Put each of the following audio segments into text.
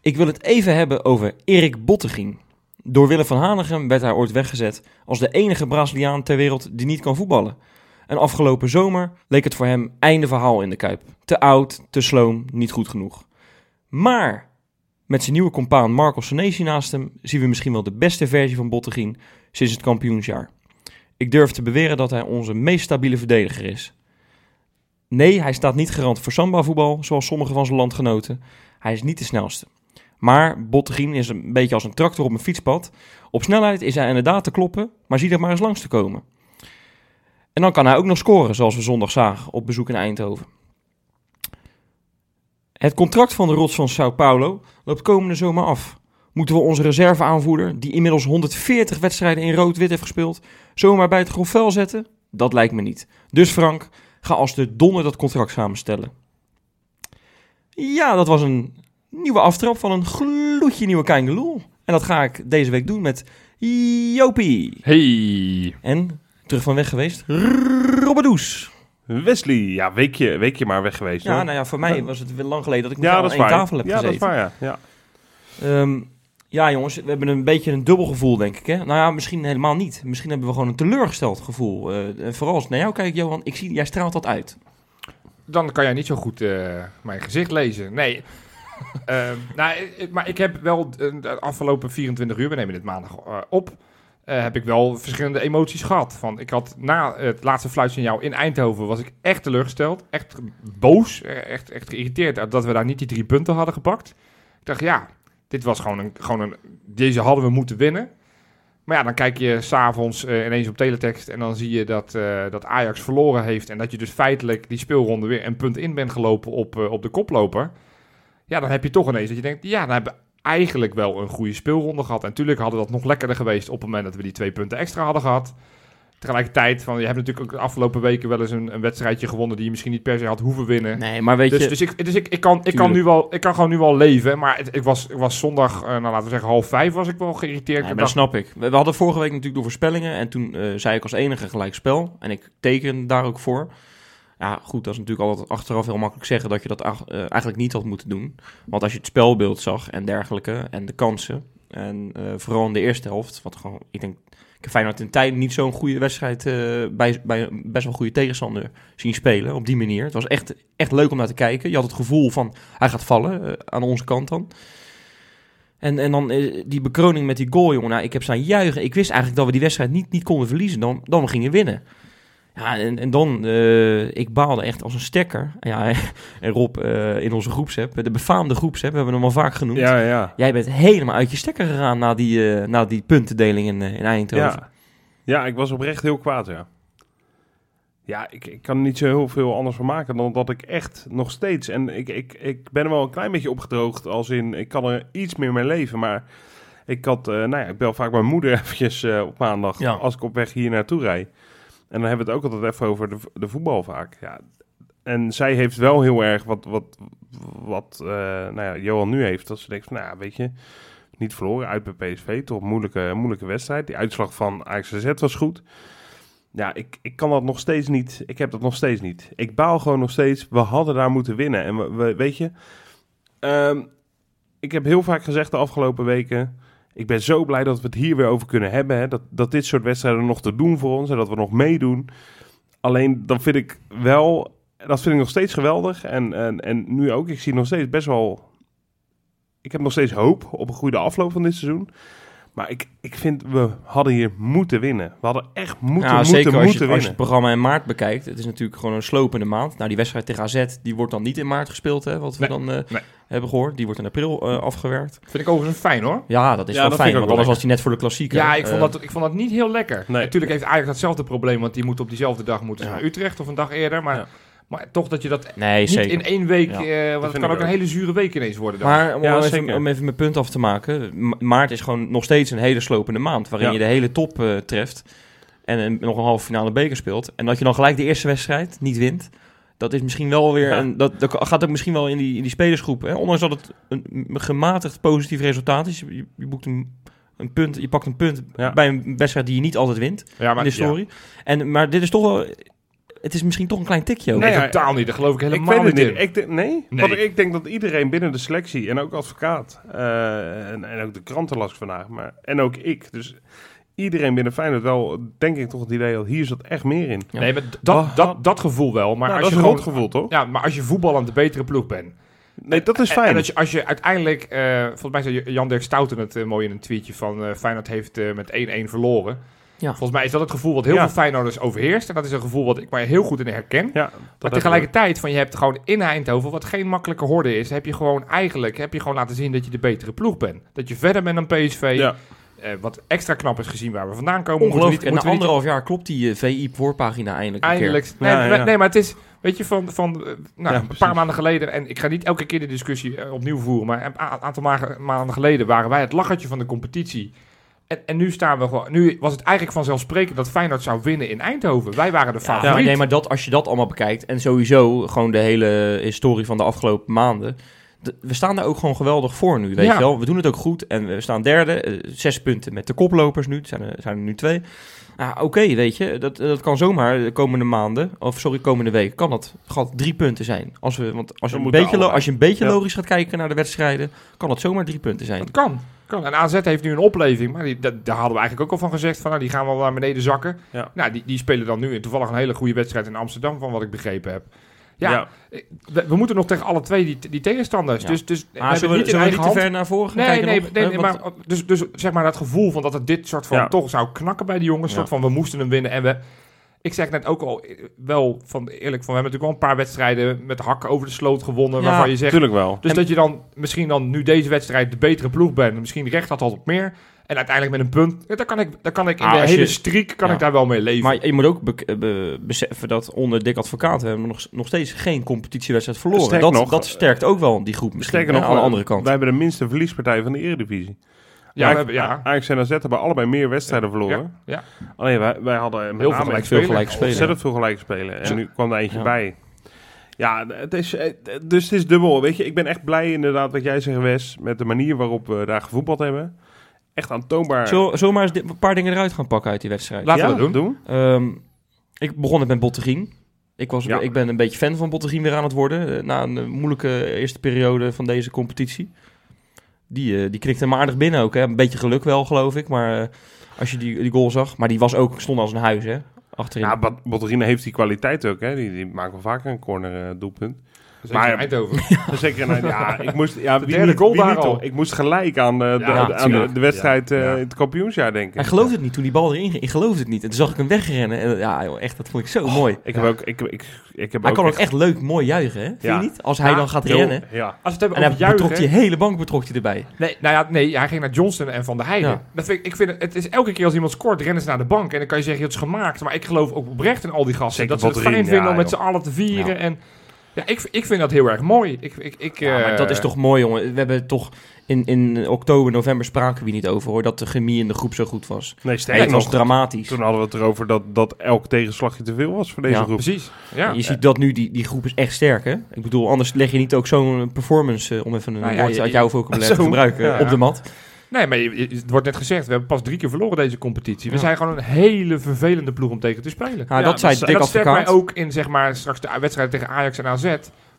Ik wil het even hebben over Erik Bottegien. Door Willem van Hanegem werd hij ooit weggezet als de enige Braziliaan ter wereld die niet kan voetballen. En afgelopen zomer leek het voor hem einde verhaal in de Kuip. Te oud, te sloom, niet goed genoeg. Maar met zijn nieuwe compaan Marco Senesi naast hem zien we misschien wel de beste versie van Bottegien sinds het kampioensjaar. Ik durf te beweren dat hij onze meest stabiele verdediger is. Nee, hij staat niet garant voor samba-voetbal, zoals sommige van zijn landgenoten. Hij is niet de snelste. Maar Bottegien is een beetje als een tractor op een fietspad. Op snelheid is hij inderdaad te kloppen, maar zie er maar eens langs te komen. En dan kan hij ook nog scoren, zoals we zondag zagen op bezoek in Eindhoven. Het contract van de rots van Sao Paulo loopt komende zomer af. Moeten we onze reserveaanvoerder, die inmiddels 140 wedstrijden in rood-wit heeft gespeeld, zomaar bij het grofvel zetten? Dat lijkt me niet. Dus Frank, ga als de donder dat contract samenstellen. Ja, dat was een nieuwe aftrap van een gloedje nieuwe Kangeloel. En dat ga ik deze week doen met Jopie. Hey. En, terug van weg geweest, Robbedoes. Wesley, ja, weekje, weekje maar weg geweest. Ja, hoor. nou ja, voor mij was het wel lang geleden dat ik ja dat aan is één waar. tafel heb ja, gezeten. dat is waar, ja. ja. Ehm, ja, jongens, we hebben een beetje een dubbel gevoel, denk ik. Hè? Nou ja, misschien helemaal niet. Misschien hebben we gewoon een teleurgesteld gevoel. Eh, en vooral als naar jou kijk, Johan, ik zie, jij straalt dat uit. Dan kan jij niet zo goed eh, mijn gezicht lezen. Nee. Ehm, nou, maar ik heb wel eh, de afgelopen 24 uur, we nemen dit maandag eh, op, heb ik wel verschillende emoties gehad. Van, ik had na het laatste fluitsignaal in Eindhoven, was ik echt teleurgesteld. Echt boos, echt, echt geïrriteerd dat we daar niet die drie punten hadden gepakt. Ik dacht, ja, dit was gewoon een, gewoon een, deze hadden we moeten winnen. Maar ja, dan kijk je s'avonds uh, ineens op teletext en dan zie je dat, eh, dat Ajax verloren heeft. En dat je dus feitelijk die speelronde weer een punt in bent gelopen op, eh, op de koploper. Ja, dan heb je toch ineens dat je denkt, ja, dan hebben we eigenlijk wel een goede speelronde gehad. En natuurlijk hadden dat nog lekkerder geweest op het moment dat we die twee punten extra hadden gehad. Tegelijkertijd, van, je hebt natuurlijk ook de afgelopen weken wel eens een, een wedstrijdje gewonnen die je misschien niet per se had hoeven winnen. Nee, maar weet Dus, je... dus, ik, dus ik, ik, kan, ik, kan nu wel, ik kan gewoon nu wel leven. Maar het, ik, was, ik was zondag, eh, nou laten we zeggen half vijf, was ik wel geïrriteerd. Nee, dat snap ik. We, we hadden vorige week natuurlijk door voorspellingen. En toen eh, zei ik als enige gelijk spel. En ik teken daar ook voor. Ja, goed, dat is natuurlijk altijd achteraf heel makkelijk zeggen dat je dat eh, eigenlijk niet had moeten doen. Want als je het spelbeeld zag en dergelijke en de kansen. En vooral in de eerste helft, wat gewoon, ik denk, ik heb Feyenoord in tijden niet zo'n goede wedstrijd eh, bij, bij best wel goede tegenstander zien spelen op die manier. Het was echt, echt leuk om naar te kijken. Je had het gevoel van hij gaat vallen eh, aan onze kant dan. En, en dan eh, die bekroning met die goal, jongen. Nou, ik heb staan juichen. Ik wist eigenlijk dat we die wedstrijd niet, niet konden verliezen. Dan, dan we gingen winnen. Ja, en, en dan, eh, ik baalde echt als een stekker. Ja, en Rob eh, in onze groepsapp, de befaamde groepsapp, we hebben hem al vaak genoemd. Ja, ja. Jij bent helemaal uit je stekker gegaan na die, eh, na die puntendeling in, in Eindhoven. Ja. ja, ik was oprecht heel kwaad, ja. Ja, ik, ik kan er niet zo heel veel anders van maken dan dat ik echt nog steeds... En ik, ik, ik ben er wel een klein beetje opgedroogd, als in... Ik kan er iets meer mee leven, maar... Ik had, nou ja, ik bel vaak mijn moeder eventjes op maandag Ja. als ik op weg hier naartoe rijd. En dan hebben we het ook altijd even over de, de voetbal vaak. Ja. En zij heeft wel heel erg wat, wat, wat eh, nou ja, Johan nu heeft. Dat ze denkt van, nou weet je, niet verloren uit bij PSV. Toch een moeilijke, moeilijke wedstrijd. Die uitslag van Ajax AZ was goed. Ja, ik, ik kan dat nog steeds niet. Ik heb dat nog steeds niet. Ik baal gewoon nog steeds. We hadden daar moeten winnen. En we- weet je, ehm, ik heb heel vaak gezegd de afgelopen weken. Ik ben zo blij dat we het hier weer over kunnen hebben. Hè? Dat, dat dit soort wedstrijden nog te doen voor ons en dat we nog meedoen. Alleen dan vind ik wel, dat vind ik nog steeds geweldig. En, en, en nu ook, ik zie nog steeds best wel. Ik heb nog steeds hoop op een goede afloop van dit seizoen. Maar ik, ik vind, we hadden hier moeten winnen. We hadden echt moeten, ja, moeten, zeker als je, moeten als je winnen. het programma in maart bekijkt. Het is natuurlijk gewoon een slopende maand. Nou, die wedstrijd tegen AZ, die wordt dan niet in maart gespeeld, hè, wat we Nee, dan eh, nee. hebben gehoord. Die wordt in april eh, afgewerkt. vind ik overigens fijn hoor. Ja, dat is Ja, wel dat fijn, vind ik want anders was hij net voor de klassieker. Ja, ik vond, Eh, dat, ik vond dat niet heel lekker. Nee. Natuurlijk heeft Ajax datzelfde probleem, want die moet op diezelfde dag moeten Ja. naar Utrecht of een dag eerder. Maar, Ja. Maar toch dat je dat Nee, niet zeker. in één week, Ja, eh, want het kan ook een hele zure week ineens worden. Dan. Maar om, Ja, even, zeker. om even mijn punt af te maken. Ma- Maart is gewoon nog steeds een hele slopende maand. Waarin Ja. je de hele top eh, treft. En een- nog een halve finale beker speelt. En dat je dan gelijk de eerste wedstrijd niet wint. Dat is misschien wel weer. Ja. Een, dat, dat gaat ook misschien wel in die, in die spelersgroep. Hè? Ondanks dat het een, een gematigd positief resultaat is. Je, je boekt een, een punt. Je pakt een punt Ja. bij een wedstrijd die je niet altijd wint ja, in de historie. En, maar dit is toch wel het is misschien toch een klein tikje ook. Nee, Nee, totaal niet. Dat geloof ik Ik helemaal weet het niet niet. in. Ik denk- nee? Nee. Want ik denk dat iedereen binnen de selectie, en ook advocaat, eh, en, en ook de kranten las ik vandaag, maar, en ook ik, dus iedereen binnen Feyenoord wel, denk ik toch het idee dat hier zit echt meer in. Ja. Nee, maar dat, Oh. dat, dat gevoel wel. Maar Nou, als dat je is een gewoon... rondgevoel, toch? Ja, maar als je voetballend de betere ploeg bent. Nee, dat is fijn. en als, je, als je uiteindelijk... eh, volgens mij zei Jan Dirk Stouten het eh, mooi in een tweetje van... eh Feyenoord heeft met 1-1 verloren. Ja. Volgens mij is dat het gevoel wat heel Ja. veel Feyenoorders overheerst. En dat is een gevoel wat ik maar heel goed in herken. ja, Maar dat tegelijkertijd, van je hebt gewoon in Eindhoven, wat geen makkelijke horde is, heb je gewoon eigenlijk heb je gewoon laten zien dat je de betere ploeg bent. Dat je verder bent dan PSV. Ja. eh, wat extra knap is gezien waar we vandaan komen. Ongelooflijk. niet- En na moeten we niet- anderhalf jaar klopt die eh, VI-voorpagina eindelijk een Eindelijk. keer. Nee, Ja, nee, ja. nee, maar het is, weet je, van, van eh, nou, Ja, een precies. paar maanden geleden, en ik ga niet elke keer de discussie opnieuw voeren, maar een aantal ma- maanden geleden waren wij het lachertje van de competitie. En, en nu staan we gewoon, nu was het eigenlijk vanzelfsprekend dat Feyenoord zou winnen in Eindhoven. Wij waren de Ja, favoriet. maar nee, maar dat, als je dat allemaal bekijkt en sowieso gewoon de hele historie van de afgelopen maanden. we staan daar ook gewoon geweldig voor nu, weet Ja. je wel. We doen het ook goed en we staan derde. eh, zes punten met de koplopers nu. Het zijn er, zijn er nu twee. Nou, oké, weet je. Dat, dat kan zomaar de komende maanden, of sorry, komende week, kan dat gat drie punten zijn. Als we, want als je, een beetje, als je een beetje Ja. logisch gaat kijken naar de wedstrijden, kan dat zomaar drie punten zijn. Dat kan. Kan. En AZ heeft nu een opleving, maar die, dat, daar hadden we eigenlijk ook al van gezegd, van, nou, die gaan wel naar beneden zakken. Ja. Nou, die, die spelen dan nu toevallig een hele goede wedstrijd in Amsterdam, van wat ik begrepen heb. Ja, Ja. We, we moeten nog tegen alle twee die, die tegenstanders. Ja. Dus, dus Maar zullen we, niet zullen we niet te ver naar voren gaan Nee, kijken nee, nog? nee, Hè, nee, want- maar dus, dus zeg maar dat gevoel van dat het dit soort van Ja. toch zou knakken bij die jongens. Ja. soort van we moesten hem winnen en we... Ik zeg net ook al, eh, wel van eerlijk, van we hebben natuurlijk wel een paar wedstrijden met hakken over de sloot gewonnen. Ja, waarvan je zegt, Tuurlijk wel. dus En- dat je dan misschien dan nu deze wedstrijd de betere ploeg bent. Misschien recht had al op meer. En uiteindelijk met een punt. Ja, daar kan ik, daar kan ik in Ah, de als hele je- streak kan Ja. ik daar wel mee leven. Maar je moet ook be- be- beseffen dat onder Dick Advocaat we hebben nog, nog steeds geen competitiewedstrijd verloren. Dat, nog, dat sterkt ook wel die groep misschien, Sterker nog, aan de wij- andere kant. Wij hebben de minste verliespartij van de Eredivisie. Ja, we hebben, ja. Ajax en AZ hebben allebei meer wedstrijden verloren. Ja, Alleen wij, wij hadden met Heel veel name gelijk veel spelen. gelijk spelen. ontzettend veel gelijk spelen. En nu kwam er eentje Ja. bij. Ja, het is, dus het is dubbel. Weet je, ik ben echt blij inderdaad wat jij zegt, Wes, met de manier waarop we daar gevoetbald hebben. Echt aantoonbaar. Zullen zullen we maar eens di- een paar dingen eruit gaan pakken uit die wedstrijd? Laten ja, we dat doen. Ehm, ik begon het met Bottegien. Ik, was, Ja. ik ben een beetje fan van Bottegien weer aan het worden. eh, na een moeilijke eerste periode van deze competitie. Die, eh die knikte hem aardig binnen ook. Hè. Een beetje geluk wel, geloof ik. Maar eh, als je die, die goal zag. Maar die was ook, stond als een huis, hè. Achterin. Ja, Bot- Botterine heeft die kwaliteit ook. Hè. Die, die maakt wel vaker een corner eh, doelpunt. Zeker Maar- in Eindhoven. Zeker, nou, ja, ik moest, ja, De wie derde niet- goal wie daar al. Ik moest gelijk aan, de, de, Ja, de- aan de, de wedstrijd eh, Ja. in het kampioensjaar denken. Hij geloofde het niet toen die bal erin ging. Ik geloofde het niet. En toen zag ik hem wegrennen. En, ja, joh, echt, dat vond ik zo mooi. Ik heb ook, ik, ik, ik heb Hij ook kan ook echt leuk mooi juichen, hè? Vind Ja. je niet? Als hij Ja, dan gaat rennen. Ja. Als het hebben En hij juichen... betrok die hele bank betrok hij erbij. Nee, nou ja, nee, hij ging naar Johnston en Van der Heijden. Ja. Dat vind ik, ik vind het, het is elke keer als iemand scoort, rennen ze naar de bank. En dan kan je zeggen, het is gemaakt. Maar ik geloof ook oprecht in al die gasten. Dat ze het fijn vinden om met z'n allen te vieren. En ja, ik, ik vind dat heel erg mooi. Ik, ik, ik, Ja, maar eh, dat is toch mooi, jongen. We hebben toch in, in oktober, november spraken we niet over, hoor. Dat de chemie in de groep zo goed was. Nee, het was nog, dramatisch. toen hadden we het erover dat, dat elk tegenslagje te veel was voor deze Ja, groep. Precies, ja. je ziet dat nu, die, die groep is echt sterk, hè? Ik bedoel, anders leg je niet ook zo'n performance, eh, om even een Nou ja, je- uit jouw vocabulaire te gebruiken, ja. op de mat. Nee, maar je- het wordt net gezegd, we hebben pas drie keer verloren deze competitie. We Ja. zijn gewoon een hele vervelende ploeg om tegen te spelen. Ja, dat zei Dick dat sterkt mij ook in zeg maar, straks de wedstrijden tegen Ajax en AZ.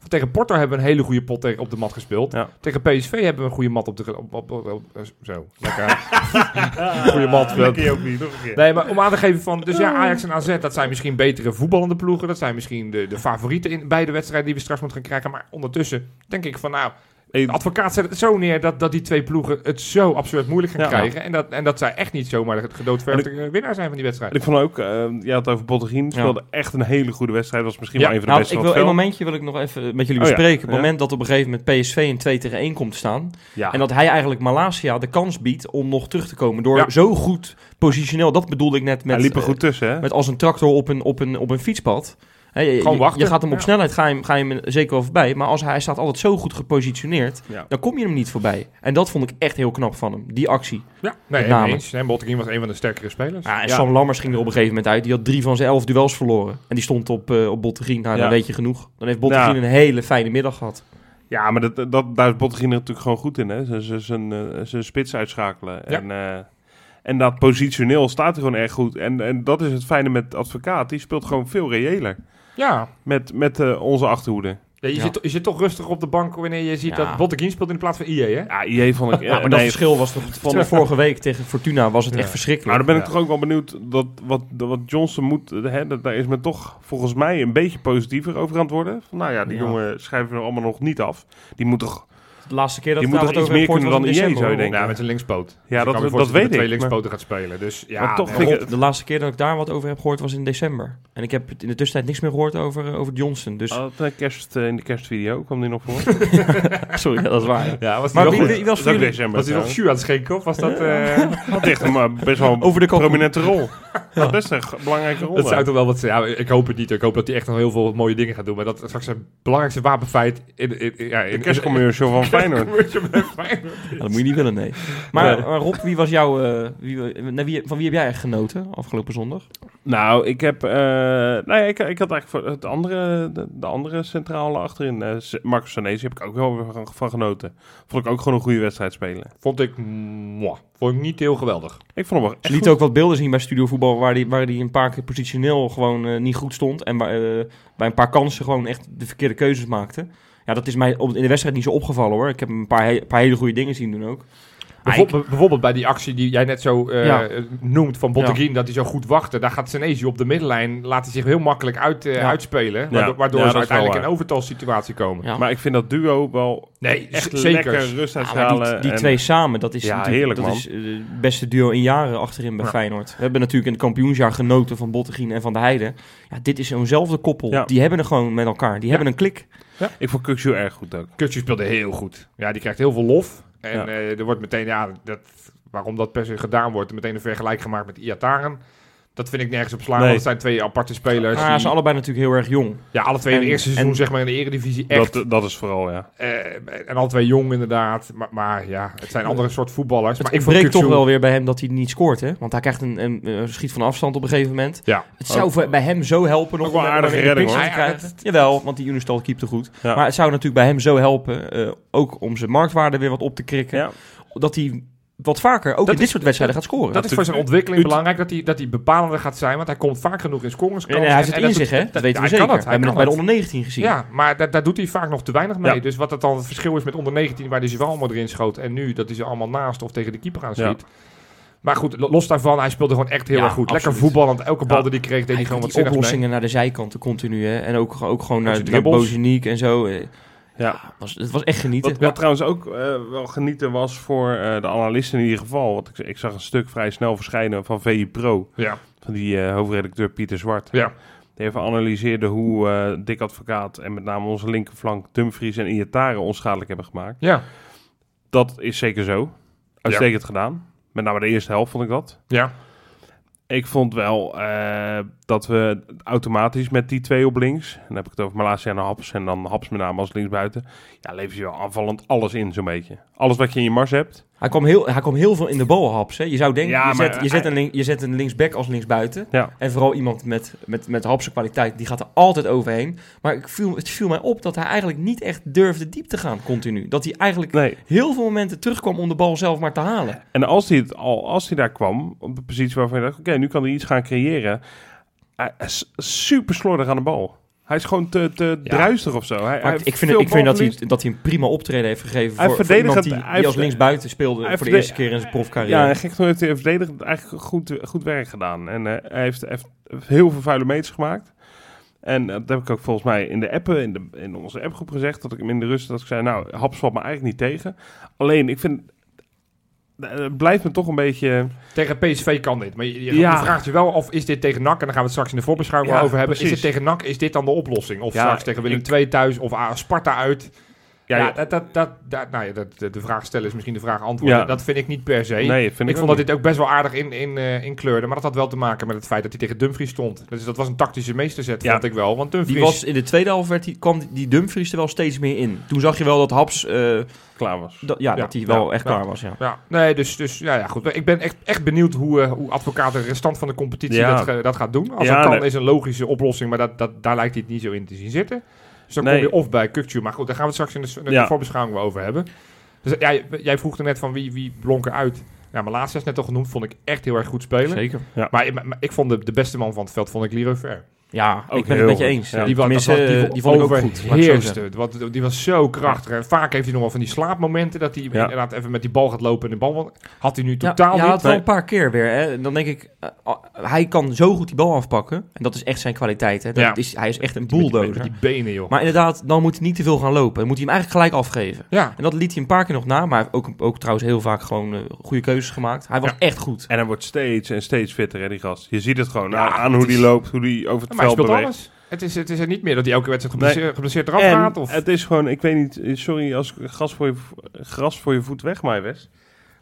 Tegen Porto hebben we een hele goede pot tegen, op de mat gespeeld. Ja. Tegen PSV hebben we een goede mat op de... Op, op, op- op- eh, zo, lekker. Goeie mat. Je ook niet, nog een keer. Nee, maar om aan te geven van... Dus ja, Ajax en AZ, dat zijn misschien betere voetballende ploegen. Dat zijn misschien de, de favorieten in beide wedstrijden die we straks moeten gaan krijgen. Maar ondertussen denk ik van nou... De advocaat zet het zo neer dat, dat die twee ploegen het zo absurd moeilijk gaan Ja. krijgen. En dat, en dat zij echt niet zomaar de gedoodverfde winnaar zijn van die wedstrijd. ik vond ook, eh je had het over Bottegien, speelde echt een hele goede wedstrijd. Was misschien Ja. wel een van de Nou, beste ik wil, het een momentje wil ik nog even met jullie Oh ja, bespreken. Het ja. moment dat op een gegeven moment PSV in 2 tegen 1 komt te staan. Ja. En dat hij eigenlijk Malasia de kans biedt om nog terug te komen. Door Ja. zo goed positioneel, dat bedoelde ik net met... Hij liep er eh, goed tussen, hè? Met als een tractor op een, op een, op een fietspad. Je, Gewoon wachten. Je gaat hem op snelheid, ga je, hem- ga je hem zeker wel voorbij. Maar als hij, staat altijd zo goed gepositioneerd, Ja. dan kom je hem niet voorbij. En dat vond ik echt heel knap van hem, die actie. Ja, nee, name. eens. En Botteguin was een van de sterkere spelers. Ja, en Ja. Sam Lammers ging er op een gegeven moment uit. Die had drie van zijn elf duels verloren. En die stond op, eh op Bottegien. Nou, dan weet je genoeg. Dan heeft Bottegien een hele fijne middag gehad. Ja, maar dat, dat, daar is Bottegien natuurlijk gewoon goed in, hè? Zijn- eh, spits uitschakelen. En, eh, En dat positioneel staat hij gewoon erg goed. En, en dat is het fijne met advocaat. Die speelt gewoon veel reëler. Ja, Met, met eh, onze achterhoede. Ja, je, Ja. Zit, je zit toch rustig op de bank wanneer je ziet Ja. dat Botteguin speelt in plaats van IE, hè? Ja, IE vond ik... Ja, maar dat verschil was toch van de vorige week tegen Fortuna was het Ja. echt Maar verschrikkelijk. dan ben ik Ja. toch ook wel benieuwd dat wat, wat Johnson moet. Hè, dat, daar is men toch volgens mij een beetje positiever over aan het worden. Van, nou ja, die Ja. jongen schrijven we allemaal nog niet af. Die moet toch. De laatste keer dat ik moet daar toch wat iets over meer heb kunnen gehoord dan was in IE, zou je december, denken. Ja, met zijn linkspoot. Ja, ik dat- dat voorstellen weet met twee ik, maar- linkspoten gaat spelen. Dus ja, Maar toch nee. ik de laatste keer dat ik daar wat over heb gehoord was in december. En ik heb in de tussentijd niks meer gehoord over, eh, over Johnson. Dus, Oh, dat, eh, kerst, eh, in de kerstvideo kwam die nog voor. sorry, ja, dat is waar. Ja, was Maar hij wie, nog, wie, was Dat voor is december. was hij nog jus aan het schenken of was dat... eh, Had echt een maar best wel een de prominente rol. Had best een g- belangrijke rol. dat zou toch wel wat zijn. Ja, ik hoop het niet. Ik hoop dat hij echt nog heel veel mooie dingen gaat doen. Maar dat is straks zijn belangrijkste wapenfeit in, in, in- ja, in, De kerstcommercial van Feyenoord. Ja, dat moet je niet willen, nee. Maar eh, Rob, wie was jouw, eh, wie, naar wie, van wie heb jij echt genoten afgelopen zondag? Nou, ik heb. eh nou ja, ik, ik had eigenlijk voor het andere, de, de andere centrale achterin. eh, Marcus Sanesi heb ik ook wel weer van, van genoten. Vond ik ook gewoon een goede wedstrijd spelen. Vond ik... mwah, vond ik niet heel geweldig. Ik vond hem wel echt liet goed. ook wat beelden zien bij Studio Voetbal waar hij waar die een paar keer positioneel gewoon eh, niet goed stond. En bij, eh, bij een paar kansen gewoon echt de verkeerde keuzes maakte. Ja, dat is mij in de wedstrijd niet zo opgevallen hoor. Ik heb een paar, he- paar hele goede dingen zien doen ook. Bijvoorbeeld, bijvoorbeeld bij die actie die jij net zo eh, Ja. noemt van Botteguin, dat hij zo goed wachtte. Daar gaat Senesi op de middenlijn, laat hij zich heel makkelijk uit, eh, Ja. uitspelen. Waardoor, waardoor Ja, ze uiteindelijk in een overtalsituatie komen. ja. Maar ik vind dat duo wel Nee, echt zeker. lekker rust maar die, die en- twee samen, dat is Ja, natuurlijk heerlijk, dat man. is, eh, het beste duo in jaren achterin bij Ja. Feyenoord. We hebben natuurlijk in het kampioensjaar genoten van Bottegien en van de Heide. Ja, dit is zo'nzelfde koppel. Ja. Die hebben er gewoon met elkaar. Die hebben een klik. Ik vond Kukshu erg goed ook. Kutje speelde heel goed. Ja, die krijgt heel veel lof. En Ja. eh, er wordt meteen, ja, dat, waarom dat per se gedaan wordt, meteen een vergelijk gemaakt met Iataren. Dat vind ik nergens op slaan, Nee. want het zijn twee aparte spelers. Maar die- ze zijn allebei natuurlijk heel erg jong. ja, alle twee in het eerste seizoen, en- zeg maar, in de eredivisie echt. Dat, dat is vooral, ja. eh, en alle twee jong inderdaad. Maar, maar ja, het zijn andere soort voetballers. Het maar ik breekt toch wel weer bij hem dat hij niet scoort, hè? Want hij krijgt een, een, een schiet van afstand op een gegeven moment. Ja. Het zou voor- bij hem zo helpen nog Ook wel aardige redding, hoor. krijgen. Jawel, want die Unistal keepte goed. Ja. Maar het zou natuurlijk bij hem zo helpen, eh, ook om zijn marktwaarde weer wat op te krikken, ja. dat hij wat vaker, ook Dat in dit is- soort wedstrijden, gaat scoren. Dat is voor zijn ontwikkeling belangrijk, dat hij, dat hij bepalender gaat zijn. Want hij komt vaak genoeg in scoringskansen. Nee, nee, hij heeft En- het en in dat zich, hè? Dat weten we zeker. kan het, we hebben nog bij de onder 19 gezien. Ja, maar daar, daar doet hij vaak nog te weinig mee. Ja. Dus wat het dan het verschil is met onder 19, waar hij ze wel allemaal erin schoot. En nu dat hij ze allemaal naast of tegen de keeper aan schiet. Maar goed, lo- los daarvan, hij speelde gewoon echt heel Ja, erg goed. Lekker absoluut. voetballend. Elke bal Ja. die hij kreeg, deed hij Hij gewoon wat die zinnigs mee. oplossingen naar de zijkanten continu, hè? En ook, ook gewoon naar, naar. Bozeniek en zo. Ja. Ja, was, het was echt genieten. Wat, wat trouwens ook eh, wel genieten was voor eh, de analisten in ieder geval. Want ik, ik zag een stuk vrij snel verschijnen van VI Pro. Ja, Van die eh, hoofdredacteur Pieter Zwart. ja. Die even analyseerde hoe eh Dick Advocaat en met name onze linkerflank Dumfries en Iatare onschadelijk hebben gemaakt. Ja, Dat is zeker zo. Uitstekend gedaan. Met name de eerste helft vond ik dat. ja. Ik vond wel eh, dat we automatisch met die twee op links... en dan heb ik het over Malasia en Haps... en dan Haps met name als linksbuiten... ja, lever je wel aanvallend alles in zo'n beetje. Alles wat je in je mars hebt. Hij kwam heel, hij kwam heel veel in de balhaps. Hè. Je zou denken, Ja, je, maar zet, je, zet een link, je zet een linksback als linksbuiten. Ja. En vooral iemand met, met, met hapse kwaliteit, die gaat er altijd overheen. Maar ik viel, het viel mij op dat hij eigenlijk niet echt durfde diep te gaan continu. Dat hij eigenlijk Nee. heel veel momenten terugkwam om de bal zelf maar te halen. En als hij, het al, als hij daar kwam, op de positie waarvan je dacht... oké, nu kan hij iets gaan creëren... hij is super slordig aan de bal. Hij is gewoon te, te Ja. druistig of zo. Hij, ik vind, ik vind dat, hij, dat hij een prima optreden heeft gegeven Hij voor, voor iemand die, hij die als linksbuiten speelde hij voor de eerste keer in zijn profcarrière. Ja, en gek genoeg heeft hij verdedigend eigenlijk goed, goed werk gedaan. En eh, hij heeft, heeft heel veel vuile meters gemaakt. En eh, dat heb ik ook volgens mij in de appen, in, de, in onze appgroep gezegd, dat ik hem in de rust, dat ik zei, nou, Haps valt me eigenlijk niet tegen. Alleen, ik vind, het blijft me toch een beetje... Tegen PSV kan dit. Maar je, je, Ja. je vraagt je wel of is dit tegen NAC, en dan gaan we het straks in de voorbeschouwing Ja, over hebben. precies. Is het tegen NAC, is dit dan de oplossing? Of straks tegen Willem II thuis of Sparta uit? Ja, dat, dat, dat, dat- nou ja, dat, de, de vraag stellen is misschien de vraag antwoorden. Ja. Dat vind ik niet per se. nee, vind ik, ik vond dat dit ook best wel aardig in, in, eh, in kleurde. Maar dat had wel te maken met het feit dat hij tegen Dumfries stond. Dus dat was een tactische meesterzet, Ja. vond ik wel. Want Dumfries... Die was in de tweede helft werd die, kwam die- Dumfries er wel steeds meer in. Toen zag je wel dat Haps, eh, klaar was. dat, ja, Ja, dat hij wel ja, echt ja. klaar was. Ja. Ja, nee, dus, dus ja, ja, goed. Ik ben echt, echt benieuwd hoe, eh, hoe advocaat de restant van de competitie Ja. dat, ge- dat gaat doen. Als Ja, dat kan, nee. is een logische oplossing, maar dat, dat, daar lijkt hij het niet zo in te zien zitten. Dus dan Nee. kom je of bij Kukcu, maar goed, daar gaan we het straks in de, in de Ja. voorbeschouwing over hebben. Dus jij- jij vroeg er net van wie, wie blonk eruit. ja, mijn laatste is net al genoemd, vond ik echt heel erg goed spelen. Zeker. Maar, maar- maar ik vond de, de beste man van het veld, vond ik Leroy Ver. Ja, Ook ik ben het met je eens. Ja. Die, was, dat Tenminste, was- die vond ik ook goed. overheerste. Want die was zo krachtig. En vaak heeft hij nog wel van die slaapmomenten dat hij Ja. inderdaad even met die bal gaat lopen en de bal had hij nu Ja, totaal ja, niet. dat wel Nee. een paar keer weer. Hè. Dan denk ik, eh, hij kan zo goed die bal afpakken. En dat is echt zijn kwaliteit. Hè. Dat Ja. is, hij is echt een bulldozer. die benen, joh. Maar inderdaad, dan moet hij niet te veel gaan lopen. Dan moet hij hem eigenlijk gelijk afgeven. ja, En dat liet hij een paar keer nog na. Maar hij heeft ook, ook trouwens heel vaak gewoon eh, goede keuzes gemaakt. Hij was Ja. echt goed. En hij wordt steeds en steeds fitter, hè, die gast. Je ziet het gewoon Ja, aan, aan het hoe die is- loopt, hoe die over het maar hij speelt beweegt. alles. Het is, het is er niet meer dat hij elke wedstrijd Nee. geblesseerd, geblesseerd eraf En gaat. Of... het is gewoon, ik weet niet, sorry als ik gras voor je, gras voor je voet wegmaai West. Maar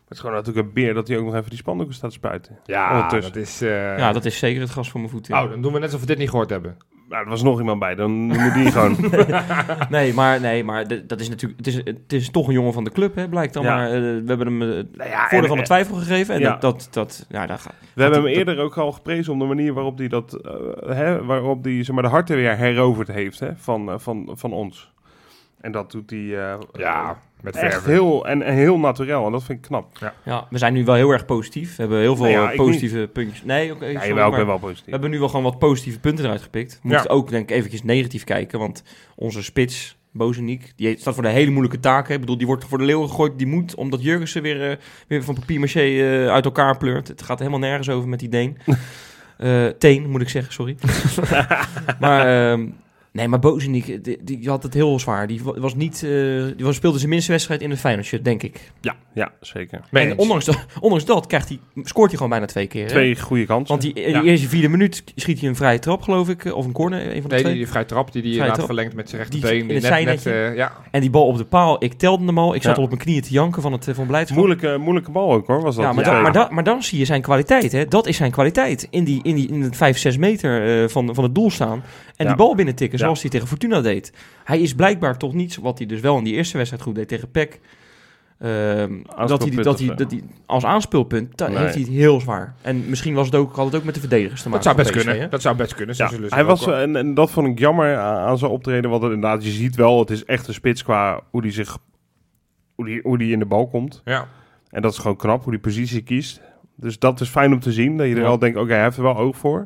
het is gewoon natuurlijk een beer dat hij ook nog even die spandoeken staat te spuiten. ja, dat is... eh, Ja, dat is zeker het gas voor mijn voeten. Oh, dan doen we net alsof we dit niet gehoord hebben. Nou, er was nog iemand bij, dan moet die gewoon... Nee, maar, nee, maar de- dat is natuurlijk, het, is, het is toch een jongen van de club, hè, blijkt dan. Ja. Maar eh, we hebben hem eh, het Nou ja, voordeel van de twijfel gegeven. En Ja. dat, dat, dat, ja, daar gaat. We hebben hem dat- eerder ook al geprezen om de manier waarop hij dat, eh, hè, waarop hij zeg maar, de harten weer heroverd heeft hè, van, eh, van, van ons. En dat doet hij eh, Ja, met echt verven. heel, en, en heel naturel. En dat vind ik knap. Ja, we zijn nu wel heel erg positief. We hebben heel veel Nou ja, eh, positieve puntjes. Nee, oké. Ja, ik maar ben wel we positief. hebben nu wel gewoon wat positieve punten eruit gepikt. We moeten Ja. ook denk ik eventjes negatief kijken. Want onze spits, Bozeniek, die staat voor de hele moeilijke taken. Ik bedoel, die wordt voor de leeuwen gegooid. Die moet, omdat Jurgensen weer, eh, weer van papier-maché eh, uit elkaar pleurt. Het gaat helemaal nergens over met die Deen. Eh, teen, moet ik zeggen, sorry. maar... Nee, maar Bozeniek, die, die had het heel zwaar. Die wa- was niet, eh, die was, speelde zijn minste wedstrijd in het Feyenoord denk ik. Ja, ja, zeker. En ondanks dat, ondanks dat krijgt hij, scoort hij gewoon bijna twee keer. hè? Twee goede kansen. Want die, in Ja. die eerste vierde minuut schiet hij een vrije trap, geloof ik. eh, Of een corner, een van de Nee, twee. die, die vrije trap die die Vrije inderdaad trap. verlengt met zijn rechterbeen. in Die net, net, eh, ja. En die bal op de paal, ik telde hem al. Ik zat Ja. al op mijn knieën te janken van, het, eh, van blijdschap. Moeilijke, moeilijke bal ook hoor, was dat. ja, maar, maar, dan, maar dan zie je zijn kwaliteit. Hè? Dat is zijn kwaliteit. In, die, in, die, in het 5, 6 meter eh, van, van het doel staan. En Ja. die bal binnen tikken. Zoals hij tegen Fortuna deed. Hij is blijkbaar toch niet, wat hij dus wel in die eerste wedstrijd goed deed tegen PEC. ehm, dat hij, die- dat hij, dat hij als aanspeelpunt, daar Nee. heeft hij het heel zwaar. En misschien was het ook, had het ook met de verdedigers te Dat maken. zou best PSV, kunnen. hè? Dat zou best kunnen. Ja, zullen ze hij was, en, en dat vond ik jammer aan, zijn optreden. Want inderdaad, je ziet wel, het is echt een spits qua hoe die, zich, hoe die, hoe die in de bal komt. ja. En dat is gewoon knap, hoe die positie kiest. Dus dat is fijn om te zien. Dat je er Ja. wel denkt, oké, hij heeft er wel oog voor.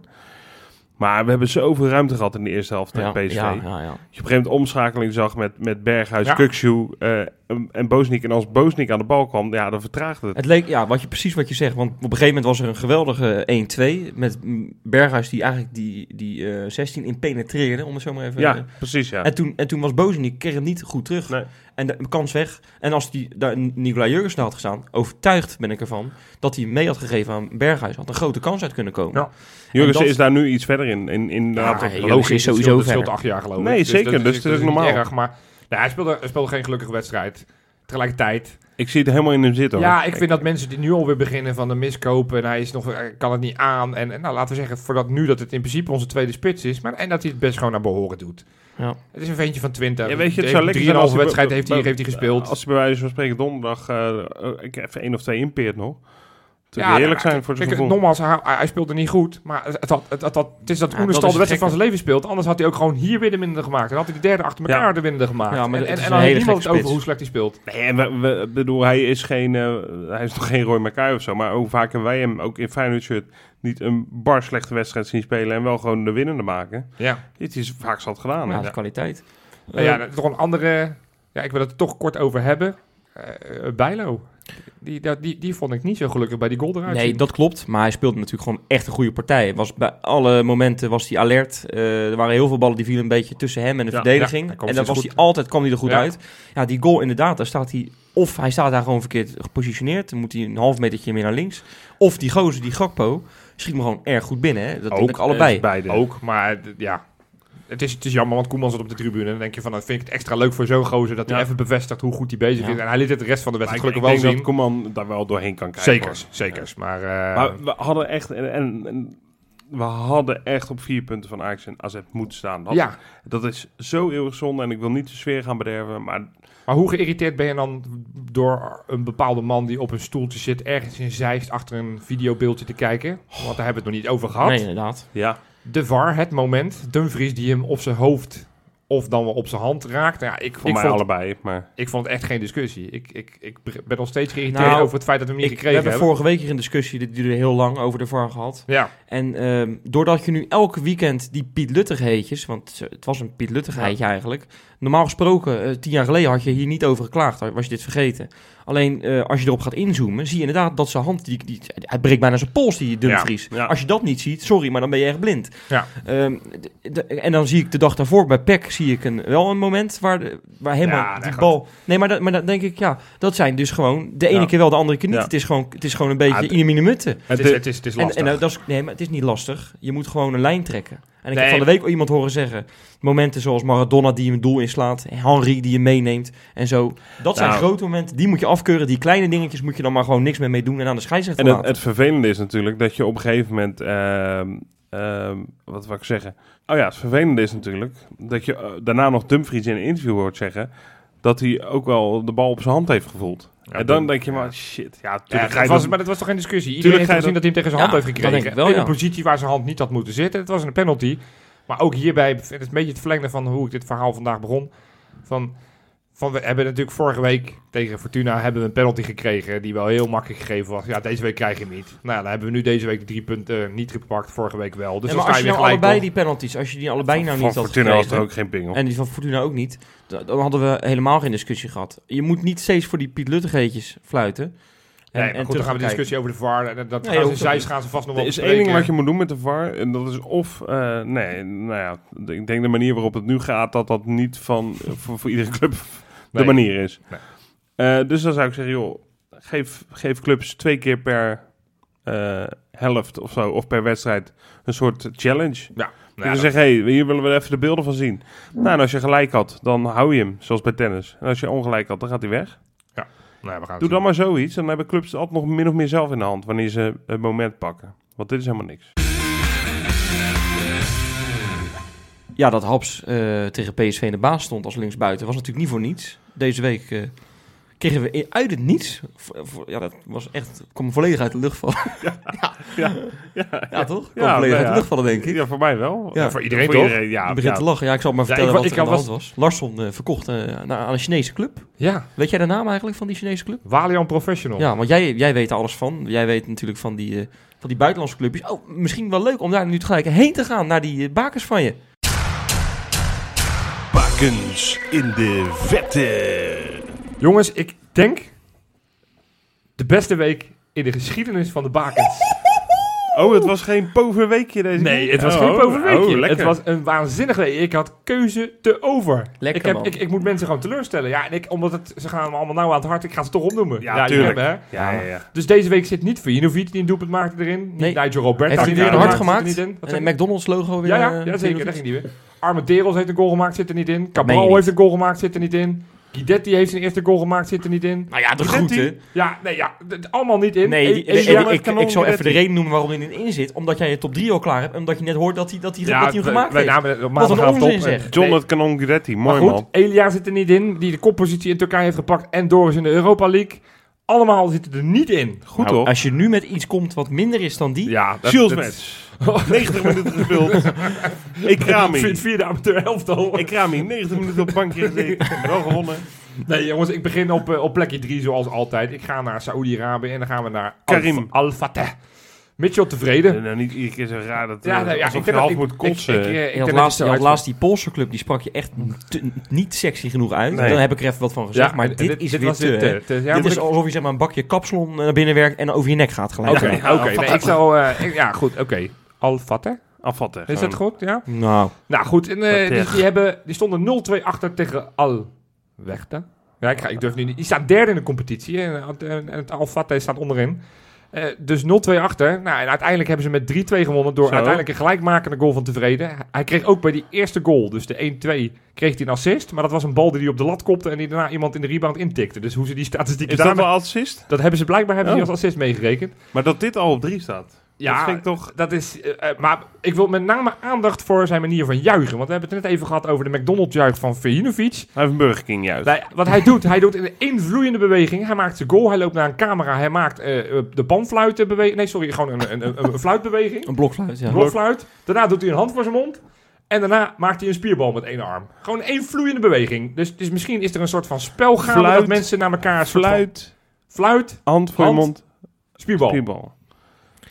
Maar we hebben zoveel ruimte gehad in de eerste helft tegen ja, PSV. ja, ja, ja. Je op een gegeven moment omschakeling zag met, met Berghuis, Ja. Kukshoe eh, en- en Boznik. En als Boznik aan de bal kwam, ja, dan vertraagde het. Het leek, ja, wat je, precies wat je zegt. Want op een gegeven moment was er een geweldige 1-2. Met Berghuis die eigenlijk die, die eh 16 in penetreerde, om het zo maar even... Ja, eh, precies, ja. en, toen, en toen was Bozenik, kreeg hem niet goed terug. Nee. En de kans weg. En als die, daar Nicolai Jurgensen had gestaan, overtuigd ben ik ervan, dat hij mee had gegeven aan Berghuis. Had een grote kans uit kunnen komen. Ja. Jurgensen dat- is daar nu iets verder in. in, in Ja, hij- Logisch, is het sowieso verder. acht jaar geloof ik. Nee, zeker, dus het is normaal. Erg, maar hij, speelde, hij speelde geen gelukkige wedstrijd. Tegelijkertijd. ik zie het helemaal in hem zitten. hoor. Ja, ik vind dat mensen die nu alweer beginnen van de miskopen. En hij is nog, kan het niet aan. En, en nou, laten we zeggen, voordat nu dat het in principe onze tweede spits is. Maar, en dat hij het best gewoon naar behoren doet. Ja. Het is een ventje van 20. Ja, weet je, het zou lekker zijn 3,5 als wedstrijd heeft hij, heeft hij gespeeld. Als hij bij wijze van spreken donderdag ik even één of twee inpeert nog. Ja, heerlijk nou, zijn voor zijn gevoel. nogmaals, hij, hij speelde niet goed. Maar het, had, het, had, het is dat Ja, Oenestal de wedstrijd van zijn leven speelt. Anders had hij ook gewoon hier weer de minder gemaakt. Dan had hij de derde achter elkaar Ja. de minder gemaakt. Ja, maar en het en, is en dan heeft niemand over hoe slecht hij speelt. Nee, en we, we- bedoel, hij is geen, eh, hij is nog geen Roy Mackay of zo. Maar hoe vaak hebben wij hem ook in Feyenoord shirt niet een bar slechte wedstrijd zien spelen en wel gewoon de winnende maken. Ja. Dit is vaak zat gedaan. Ja, dat is kwaliteit. Nou ja, Eh, toch een andere... Ja, ik wil het er toch kort over hebben. Eh Bijlo. Die, die, die vond ik niet zo gelukkig bij die goal eruit Nee, zien. dat klopt. Maar hij speelde natuurlijk gewoon echt een goede partij. Was bij alle momenten was hij alert. Eh, er waren heel veel ballen die vielen een beetje tussen hem en de Ja, verdediging. ja, en dan was goed. hij altijd kwam hij er goed Ja. uit. Ja, die goal inderdaad, daar staat hij. Of hij staat daar gewoon verkeerd gepositioneerd. Dan moet hij een half metertje meer naar links. Of die gozer, die Gakpo, schiet me gewoon erg goed binnen. Hè? Dat denk ik allebei. Eh, beide. Ook, maar ja... Het is, het is jammer, want Koeman zat op de tribune. En dan denk je van, dan vind ik het extra leuk voor zo'n gozer... dat hij even bevestigt hoe goed hij bezig Ja. is. En hij liet het de rest van de wedstrijd ik gelukkig denk wel dat zien. Koeman daar wel doorheen kan kijken. Zekers, hoor. zekers. Maar, eh, Maar we hadden echt, en, en, en we hadden echt op vier punten van Ajax en AZ moeten staan. Dat, ja, dat is zo eeuwig zonde en ik wil niet de sfeer gaan bederven, maar maar hoe geïrriteerd ben je dan door een bepaalde man... die op een stoeltje zit, ergens in Zeist... achter een videobeeldje te kijken? Want daar hebben we het nog niet over gehad. Nee, inderdaad. ja. De VAR, het moment. Dumfries die hem op zijn hoofd of dan wel op zijn hand raakt. Nou, ja, ik, Voor ik, mij vond, allebei, maar... ik vond het echt geen discussie. Ik, ik, ik ben nog steeds geïrriteerd Nou, over het feit dat we hem niet Ik, we gekregen hebben hebben. vorige week hier een discussie, dit duurde heel lang, over de VAR gehad. Ja, En ehm, doordat je nu elke weekend die Piet Luttigheetjes, want het was een Piet Luttigheitje eigenlijk. Normaal gesproken, eh, tien jaar geleden had je hier niet over geklaagd, was je dit vergeten. Alleen eh, als je erop gaat inzoomen, zie je inderdaad dat zijn hand, die, die, hij breekt bijna zijn pols, die Dumfries. Ja, ja. Als je dat niet ziet, sorry, maar dan ben je echt blind. Ja. Ehm, en dan zie ik de dag daarvoor bij PEC zie ik een, wel een moment waar, de, waar helemaal die bal... Nee, maar, dat, maar dan denk ik, ja, dat zijn dus gewoon de ene Ja. keer wel, de andere keer niet. Ja. Het, is gewoon, het is gewoon een beetje Ah, in de mutten. het is, het is, het is En, lastig. en nou, dat is, nee, maar het is niet lastig. Je moet gewoon een lijn trekken. En ik Nee. heb van de week al iemand horen zeggen... momenten zoals Maradona die een doel inslaat... Henry die je meeneemt en zo. Dat zijn Nou. grote momenten, die moet je afkeuren. Die kleine dingetjes moet je dan maar gewoon niks meer mee doen... en aan de scheidsrechter En het, het vervelende is natuurlijk dat je op een gegeven moment... ehm, wat wil ik zeggen? Oh ja, het vervelende is natuurlijk dat je eh, daarna nog Dumfries in een interview hoort zeggen... dat hij ook wel de bal op zijn hand heeft gevoeld. Ja, en dan denk je maar, shit, ja, Ja, tuurlijk ga dat je was, maar dat was toch geen discussie? Iedereen heeft gezien dat hij hem tegen zijn hand heeft gekregen. wel, in een positie waar zijn hand niet had moeten zitten. Het was een penalty. Maar ook hierbij, het is een beetje het verlengde van hoe ik dit verhaal vandaag begon. Van, van we hebben natuurlijk vorige week tegen Fortuna hebben we een penalty gekregen die wel heel makkelijk gegeven was. Ja, deze week krijg je hem niet. Nou, dan hebben we nu deze week de drie punten eh, niet gepakt, vorige week wel. Dus Ja, maar als je nou allebei op. die penalties... als je die allebei nou van niet had Fortuna was er gekregen... ook geen pingel. en die van Fortuna ook niet... dan hadden we helemaal geen discussie gehad. Je moet niet steeds voor die Piet Luttigheetjes fluiten... En, Nee, maar en goed, dan gaan we de discussie over de VAR. En dat Nee, gaan ze, hoeft ook zij gaan ze vast nog Er wel is één ding wat je moet doen met de VAR. En dat is of, eh, nee, nou ja, ik denk de manier waarop het nu gaat, dat dat niet van, voor, voor iedere club de manier is. Nee. Eh, dus dan zou ik zeggen, joh, geef, geef clubs twee keer per eh, helft of zo, of per wedstrijd, een soort challenge. Ja, Je kan ja, zeggen, hey, hier willen we even de beelden van zien. Nou, en als je gelijk had, dan hou je hem, zoals bij tennis. En als je ongelijk had, dan gaat hij weg. nou, we gaan het Doe dan maar zoiets. Dan hebben clubs altijd nog min of meer zelf in de hand wanneer ze het moment pakken. Want dit is helemaal niks. Ja, dat Haps eh, tegen PSV in de baas stond als linksbuiten was natuurlijk niet voor niets. Deze week eh, kregen we uit het niets. ja, dat was echt. kwam volledig uit de lucht vallen. Ja, ja, Ja, toch? Kwam Ja, volledig nou uit ja. de lucht vallen, denk ik. Ja, voor mij wel. Ja, voor iedereen toch? ja, ik begin ja. te lachen. Ja, ik zal maar Ja, vertellen ik wat ik er aan de was- hand was. Larsson eh, verkocht eh, naar, aan een Chinese club. Ja, Weet jij de naam eigenlijk van die Chinese club? Walian Professional. Ja, want jij, jij weet er alles van. Jij weet natuurlijk van die, eh, van die buitenlandse clubjes. Oh, misschien wel leuk om daar nu gelijk heen te gaan. Naar die bakers van je. Bakens in de vette. Jongens, ik denk de beste week in de geschiedenis van de bakens. Oh, het was geen poverweekje deze Nee, het was Oh, geen oh, poverweekje. oh, het was een waanzinnige week. Ik had keuze te over. Lekker, ik, heb, man. ik, ik moet mensen gewoon teleurstellen. Ja, en ik, omdat het, ze gaan me allemaal nauw aan het hart. Ik ga ze toch opnoemen. Ja, je tuurlijk. hebt, hè? Ja, ja, ja. Dus deze week zit niet Vujinovic die een doelpunt maakte erin. Niet Nee. Nigel Roberta. Heeft hij die weer een hart gemaakt? Zit er niet in. Wat En een? McDonald's logo weer. ja, ja, eh, ja, zeker. weer Daar ging die weer. Armenteros heeft een goal gemaakt, zit er niet in. Cabral heeft een goal gemaakt, zit er niet in. Guidetti heeft zijn eerste goal gemaakt, zit er niet in. Nou ja, de groeten. Ja, nee, ja, allemaal niet in. Nee, die- ik, zal even de reden noemen waarom hij erin zit. Omdat jij je top 3 al klaar hebt. En omdat je net hoort dat hij, dat hij, dat hij hem gemaakt wij heeft. namen op Wat een onzin, op. zeg. John nee, het kanon Guidetti, Maar mooi goed, man. Elia zit er niet in, die de koppositie in Turkije heeft gepakt. En Doris in de Europa League. Allemaal zitten er niet in. Goed Nou, toch? Als je nu met iets komt wat minder is dan die. Ja, Shields match. 90 minuten gespeeld. ik kraam Vier- hem. Vierde amateur elftal. Ik kraam hem. 90 minuten op het bankje gezeten. Wel gewonnen. Nee jongens, ik begin op, eh, op plekje drie zoals altijd. Ik ga naar Saoedi-Arabië en dan gaan we naar Karim. Al- Al-Fateh. Mitchell tevreden. En nou, niet iedere keer zo raar dat Ja, eh, ja, alsof ik je denk half dat moet ik- kotsen. Ik, ik, eh, ik had, denk laatst, het had die Poolse club, die sprak je echt te- niet sexy genoeg uit. Nee. Daar heb ik er even wat van gezegd. Ja, maar dit, is weer was te, eh, te- ja, dit is ik- alsof je zeg maar, een bakje kapsalon naar binnen werkt en over je nek gaat gelijk. Oké, Ja, oké. nee, ik zal... eh, ik- ja, goed, oké. Al-Fateh. Afvatten. Is dat goed? Ja. Nou, Nou goed, en, eh, Wat die, hebben, die stonden 0-2 achter tegen Al-Wechta. Ja, ik, ga, ik durf nu niet. Die staat derde in de competitie en, en, en het staat onderin. Eh, dus 0-2 achter. Nou, en uiteindelijk hebben ze met 3-2 gewonnen door Zo. uiteindelijk een gelijkmakende goal van tevreden. Hij- kreeg ook bij die eerste goal, dus de 1-2, kreeg hij een assist. Maar dat was een bal die hij op de lat kopte en die daarna iemand in de rebound intikte. Dus hoe ze die statistieken Is dat daarmee- wel assist? dat hebben ze blijkbaar hebben Oh. als assist meegerekend. Maar dat dit al op drie staat. Ja, dat vind ik toch... dat is. eh, eh, maar ik wil met name aandacht voor zijn manier van juichen. Want we hebben het net even gehad over de McDonald's-juich van Vujinovic. Hij heeft een Burger King juist. Nee, wat hij doet, hij doet een invloeiende beweging. Hij maakt zijn goal, hij loopt naar een camera, hij maakt eh, de panfluitenbeweging. Nee, sorry, gewoon een, een, een, een fluitbeweging. een blokfluit, ja. Een blokfluit. Daarna doet hij een hand voor zijn mond. En daarna maakt hij een spierbal met één arm. Gewoon één vloeiende beweging. Dus, dus misschien is er een soort van spel gaande Fluit. dat mensen naar elkaar... Fluit, Fluit, hand voor je Hand. mond, spierbal. spierbal.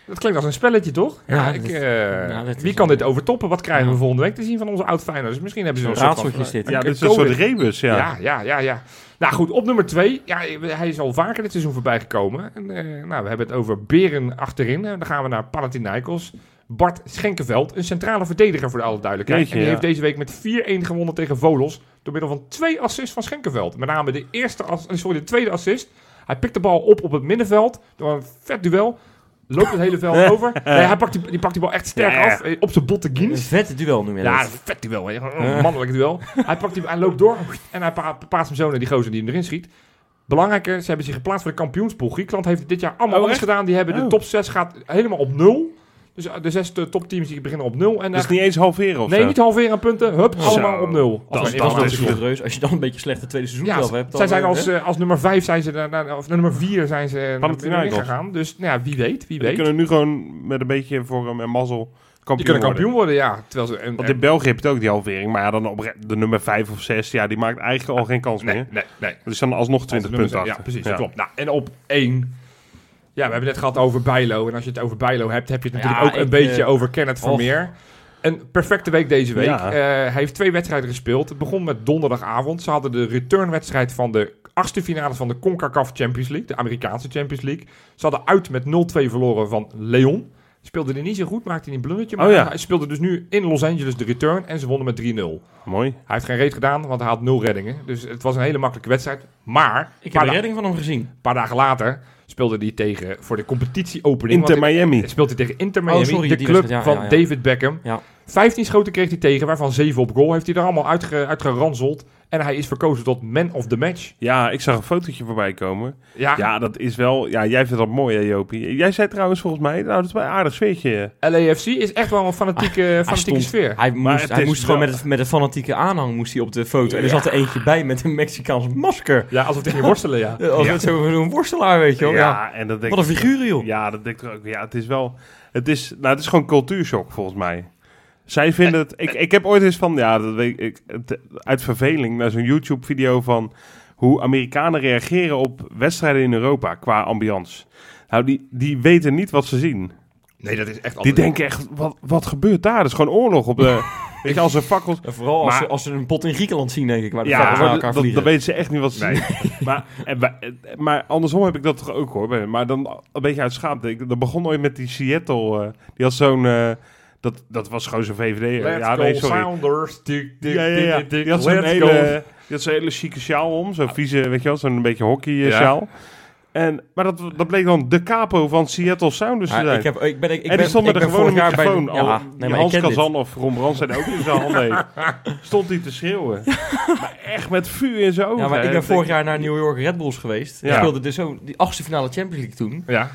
Dat klinkt als een spelletje, toch? Ja, Ja, ik, dit- eh, ja, wie is kan een- dit overtoppen? Wat krijgen we Ja. volgende week te zien van onze oud Feyenoorders? Misschien hebben ze Zo'n een soort van... dit. Ja, Een dit is een soort rebus, ja. Ja, ja, ja, ja. Nou goed, op nummer twee. Ja, hij is al vaker dit seizoen voorbij gekomen. En, eh, nou, we hebben het over Beren achterin. En dan gaan we naar Panathinaikos. Bart Schenkenveld, een centrale verdediger voor de alle duidelijkheid. Jeetje, en die ja. heeft deze week met 4-1 gewonnen tegen Volos. Door middel van twee assists van Schenkenveld. Met name de, eerste, ass- eh, sorry, de tweede assist. Hij pikt de bal op op het middenveld. Door een vet duel. Loopt het hele veld over. Nee, hij pakt die, die pakt die bal echt sterk Ja, af. eh, Op zijn botte Een giens. vette duel noem je Ja, dat. een vet duel. Hè. Een mannelijk duel. Hij, pakt die, hij loopt door en hij pa- paast hem zo naar die gozer die hem erin schiet. Belangrijker, ze hebben zich geplaatst voor de kampioenspool. Griekenland heeft dit jaar allemaal Oh, anders echt? gedaan. Die hebben de Oh. top 6 gaat helemaal op nul. Dus eh, de zes eh, topteams die beginnen op nul. En Dus niet eens halveren of nee, zo? niet halveren aan punten. Hup, Zo. allemaal op nul. Dat Als is dan dat is reus. Als je dan een beetje slechte tweede seizoen ja, zelf hebt. Dan, zij zijn eh, als, hè? eh, als nummer 5 zijn ze naar, naar- of naar nummer 4 zijn ze naar Panathinaikos. gegaan. Dus nou ja, wie weet, wie Die weet. kunnen nu gewoon met een beetje vorm en mazzel kampioen Die kunnen worden. kampioen worden, ja. Terwijl ze, en, Want in België heb je het ook die halvering. Maar ja, dan op de nummer 5 of 6, ja, die maakt eigenlijk al geen kans nee, meer. nee, nee. Dus dan alsnog 20 Als de punten achter. Ja, precies, dat klopt. Nou, en op één... Ja, we hebben het net gehad over Bijlo. En als je het over Bijlo hebt, heb je het natuurlijk Ja, ook een beetje eh, over Kenneth Vermeer. Een perfecte week deze week. Ja. Eh, hij heeft twee wedstrijden gespeeld. Het begon met donderdagavond. Ze hadden de returnwedstrijd van de achtste finales van de CONCACAF Champions League. De Amerikaanse Champions League. Ze hadden uit met 0-2 verloren van Leon. Speelde hij niet zo goed, maakte hij een blundertje. Maar Oh ja. hij speelde dus nu in Los Angeles de return. En ze wonnen met 3-0. Mooi. Hij heeft geen reet gedaan, want hij had nul reddingen. Dus het was een hele makkelijke wedstrijd. Maar, Ik heb da- redding van hem gezien. paar dagen later speelde hij tegen voor de competitieopening. Inter Miami. hij- speelt hij tegen Inter Miami, Oh, sorry, de die club ja, van ja, ja. David Beckham. Ja. 15 schoten kreeg hij tegen, waarvan 7 op goal. Heeft hij er allemaal uitge, uitgeranseld. En hij is verkozen tot man of the match. Ja, ik zag een fotootje voorbij komen. Ja, Ja, dat is wel... Ja, jij vindt dat mooi, hè, Jopie? Jij zei trouwens volgens mij... Nou, dat is wel een aardig sfeertje. LAFC is echt wel een fanatieke, sfeer. Hij Maar moest, hij moest gewoon met, het, met een fanatieke aanhang moest hij op de foto. En er zat er eentje bij met een Mexicaans masker. Ja, alsof hij ging worstelen, ja. Eh, Als Ja. zo'n zo'n worstelaar, weet je wel. Ja. en dat denk Wat een figuren, joh. Ja, dat denk ik ook. Ja, het is wel... Het is, nou, het is gewoon cultuurshock, volgens mij. Zij vinden het... Ik, ik heb ooit eens van... Ja, dat weet ik... het- uit verveling naar zo'n YouTube-video van... Hoe Amerikanen reageren op wedstrijden in Europa qua ambiance. Nou, die, die weten niet wat ze zien. Nee, dat is echt Die denken echt, wat, wat gebeurt daar? Dat is gewoon oorlog op de... weet je, als er fakkels... En vooral als, Maar- ze, als ze een pot in Griekenland zien, denk ik, waar de Ja, elkaar dat, vliegen. dan weten ze echt niet wat ze Nee. zien. maar, en maar andersom heb ik dat toch ook hoor. Maar dan een beetje uit schaamte. Ik- Dat begon ooit met die Seattle. eh, die had zo'n... eh, dat, dat was gewoon zo'n VVD. Let's ja, nee, sorry. Sounders. Tik, tik, Ja, ja, ja. Die had zo'n hele, die chique sjaal om. Zo'n vieze, weet je wel, zo'n beetje hockey eh, Ja. sjaal. En, maar dat, dat bleek dan de capo van Seattle Sounders te zijn. ik, heb, ik ben, ik, ik en ben, die stond met ik een gewone vorig jaar bij de- microfoon. ja, al, nee, die maar Hans dit. Kazan of Ron zijn ook in zijn handen. Stond hij te schreeuwen. maar echt met vuur in zijn ogen. Ja, maar ik ben vorig jaar naar New York Red Bulls geweest. Ja. Ja. speelde dus zo die achtste finale Champions League toen. Ja.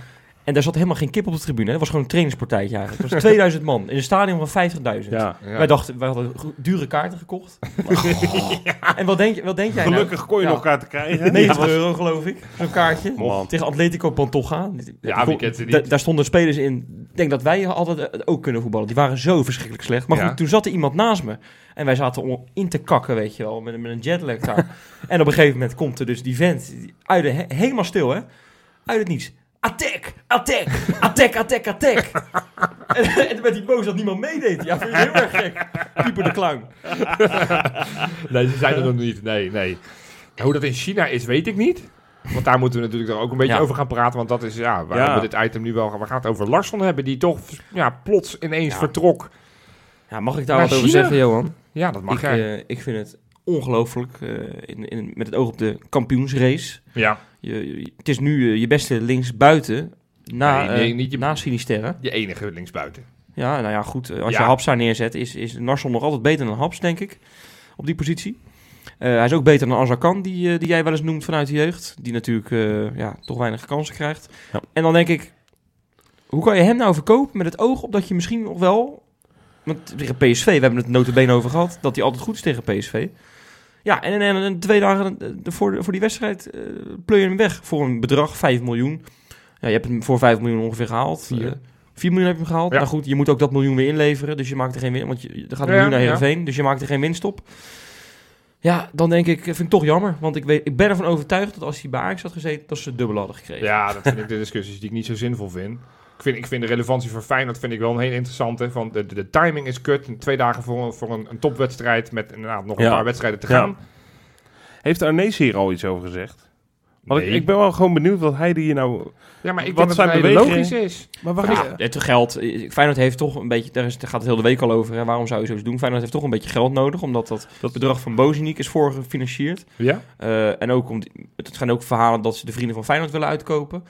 En daar zat helemaal geen kip op de tribune. Het was gewoon een trainingspartijtje eigenlijk. Het was 2000 man in een stadion van 50.000. Ja. Ja. Wij dachten, wij hadden dure kaarten gekocht. En wat denk, je- wat denk jij nou? Gelukkig kon je Ja. nog elkaar te krijgen. 90 euro geloof ik, zo'n kaartje. Man. Tegen Atletico Pantoja. Ja, wie kent ze niet? Da- daar stonden spelers in. Ik denk dat wij altijd eh, ook kunnen voetballen. Die waren zo verschrikkelijk slecht. Maar Ja. goed, toen zat er iemand naast me. En wij zaten om in te kakken, weet je wel. Met, met een jetlag daar. en op een gegeven moment komt er dus die vent. die- Uit de, he- helemaal stil, hè. Uit het niets. Attack! Attack! Attack, attack, attack! en, en toen werd hij boos dat niemand meedeed. Ja, vind je heel erg gek. Pieper de clown. Nee, ze zijn er nog niet. Nee, nee. Hoe dat in China is, weet ik niet. Want daar moeten we natuurlijk dan ook een beetje Ja. over gaan praten. Want dat is, ja, waar Ja. we dit item nu wel gaan. We gaan het over Larsson hebben, die toch ja, plots ineens Ja. vertrok. Ja, mag ik daar wat over China? zeggen, Johan? Ja, dat mag ik, jij. eh, ik vind het ongelooflijk. eh, in, in, met het oog op de kampioensrace. ja, Je, je- het is nu eh, je beste linksbuiten na, Nee, nee, eh, niet je- na Sinisterre. je enige linksbuiten. Ja, nou ja, goed. Als Ja. je Haps daar neerzet, is, is Narsson nog altijd beter dan Haps, denk ik. Op die positie. Eh, hij is ook beter dan Azarkan, die, die jij wel eens noemt vanuit de jeugd. Die natuurlijk eh, ja, toch weinig kansen krijgt. Ja. En dan denk ik, hoe kan je hem nou verkopen met het oog op dat je misschien nog wel... Want tegen PSV, we hebben het notabene over gehad, dat hij altijd goed is tegen PSV. Ja, en, en, en twee dagen eh, voor, voor die wedstrijd eh pleur je hem weg voor een bedrag, 5 miljoen. Ja, je hebt hem voor 5 miljoen ongeveer gehaald. Vier. Eh, 4 miljoen heb je hem gehaald. Ja. Nou goed, je moet ook dat miljoen weer inleveren. Dus je maakt er geen winst. Want je, er gaat een Ja, miljoen naar ja. Heerenveen. Dus je maakt er geen winst op. Ja, dan denk ik, vind ik toch jammer. Want ik, weet, ik ben ervan overtuigd dat als hij bij Ajax had gezeten, dat ze het dubbel hadden gekregen. Ja, dat vind ik de discussies die ik niet zo zinvol vind. Ik vind, ik vind de relevantie voor Feyenoord vind ik wel een heel interessante. Van de, de, de timing is kut. Twee dagen voor, een- voor een, een topwedstrijd met inderdaad nog een Ja. paar wedstrijden te Ja. gaan. Heeft Arnees hier al iets over gezegd? Want ik, Nee. ik ben wel gewoon benieuwd wat hij hier nou... Ja, maar ik Wat denk dat het zijn bewegingen? logisch is. Maar waarom... Ja, het geld. eh, Feyenoord heeft toch een beetje, daar, is, daar gaat het heel de week al over. Hè. Waarom zou je zoiets doen? Feyenoord heeft toch een beetje geld nodig, omdat dat, Dat- bedrag van Bozeniek is voorgefinancierd. Ja? Eh, en ook om, die- het zijn ook verhalen dat ze de vrienden van Feyenoord willen uitkopen.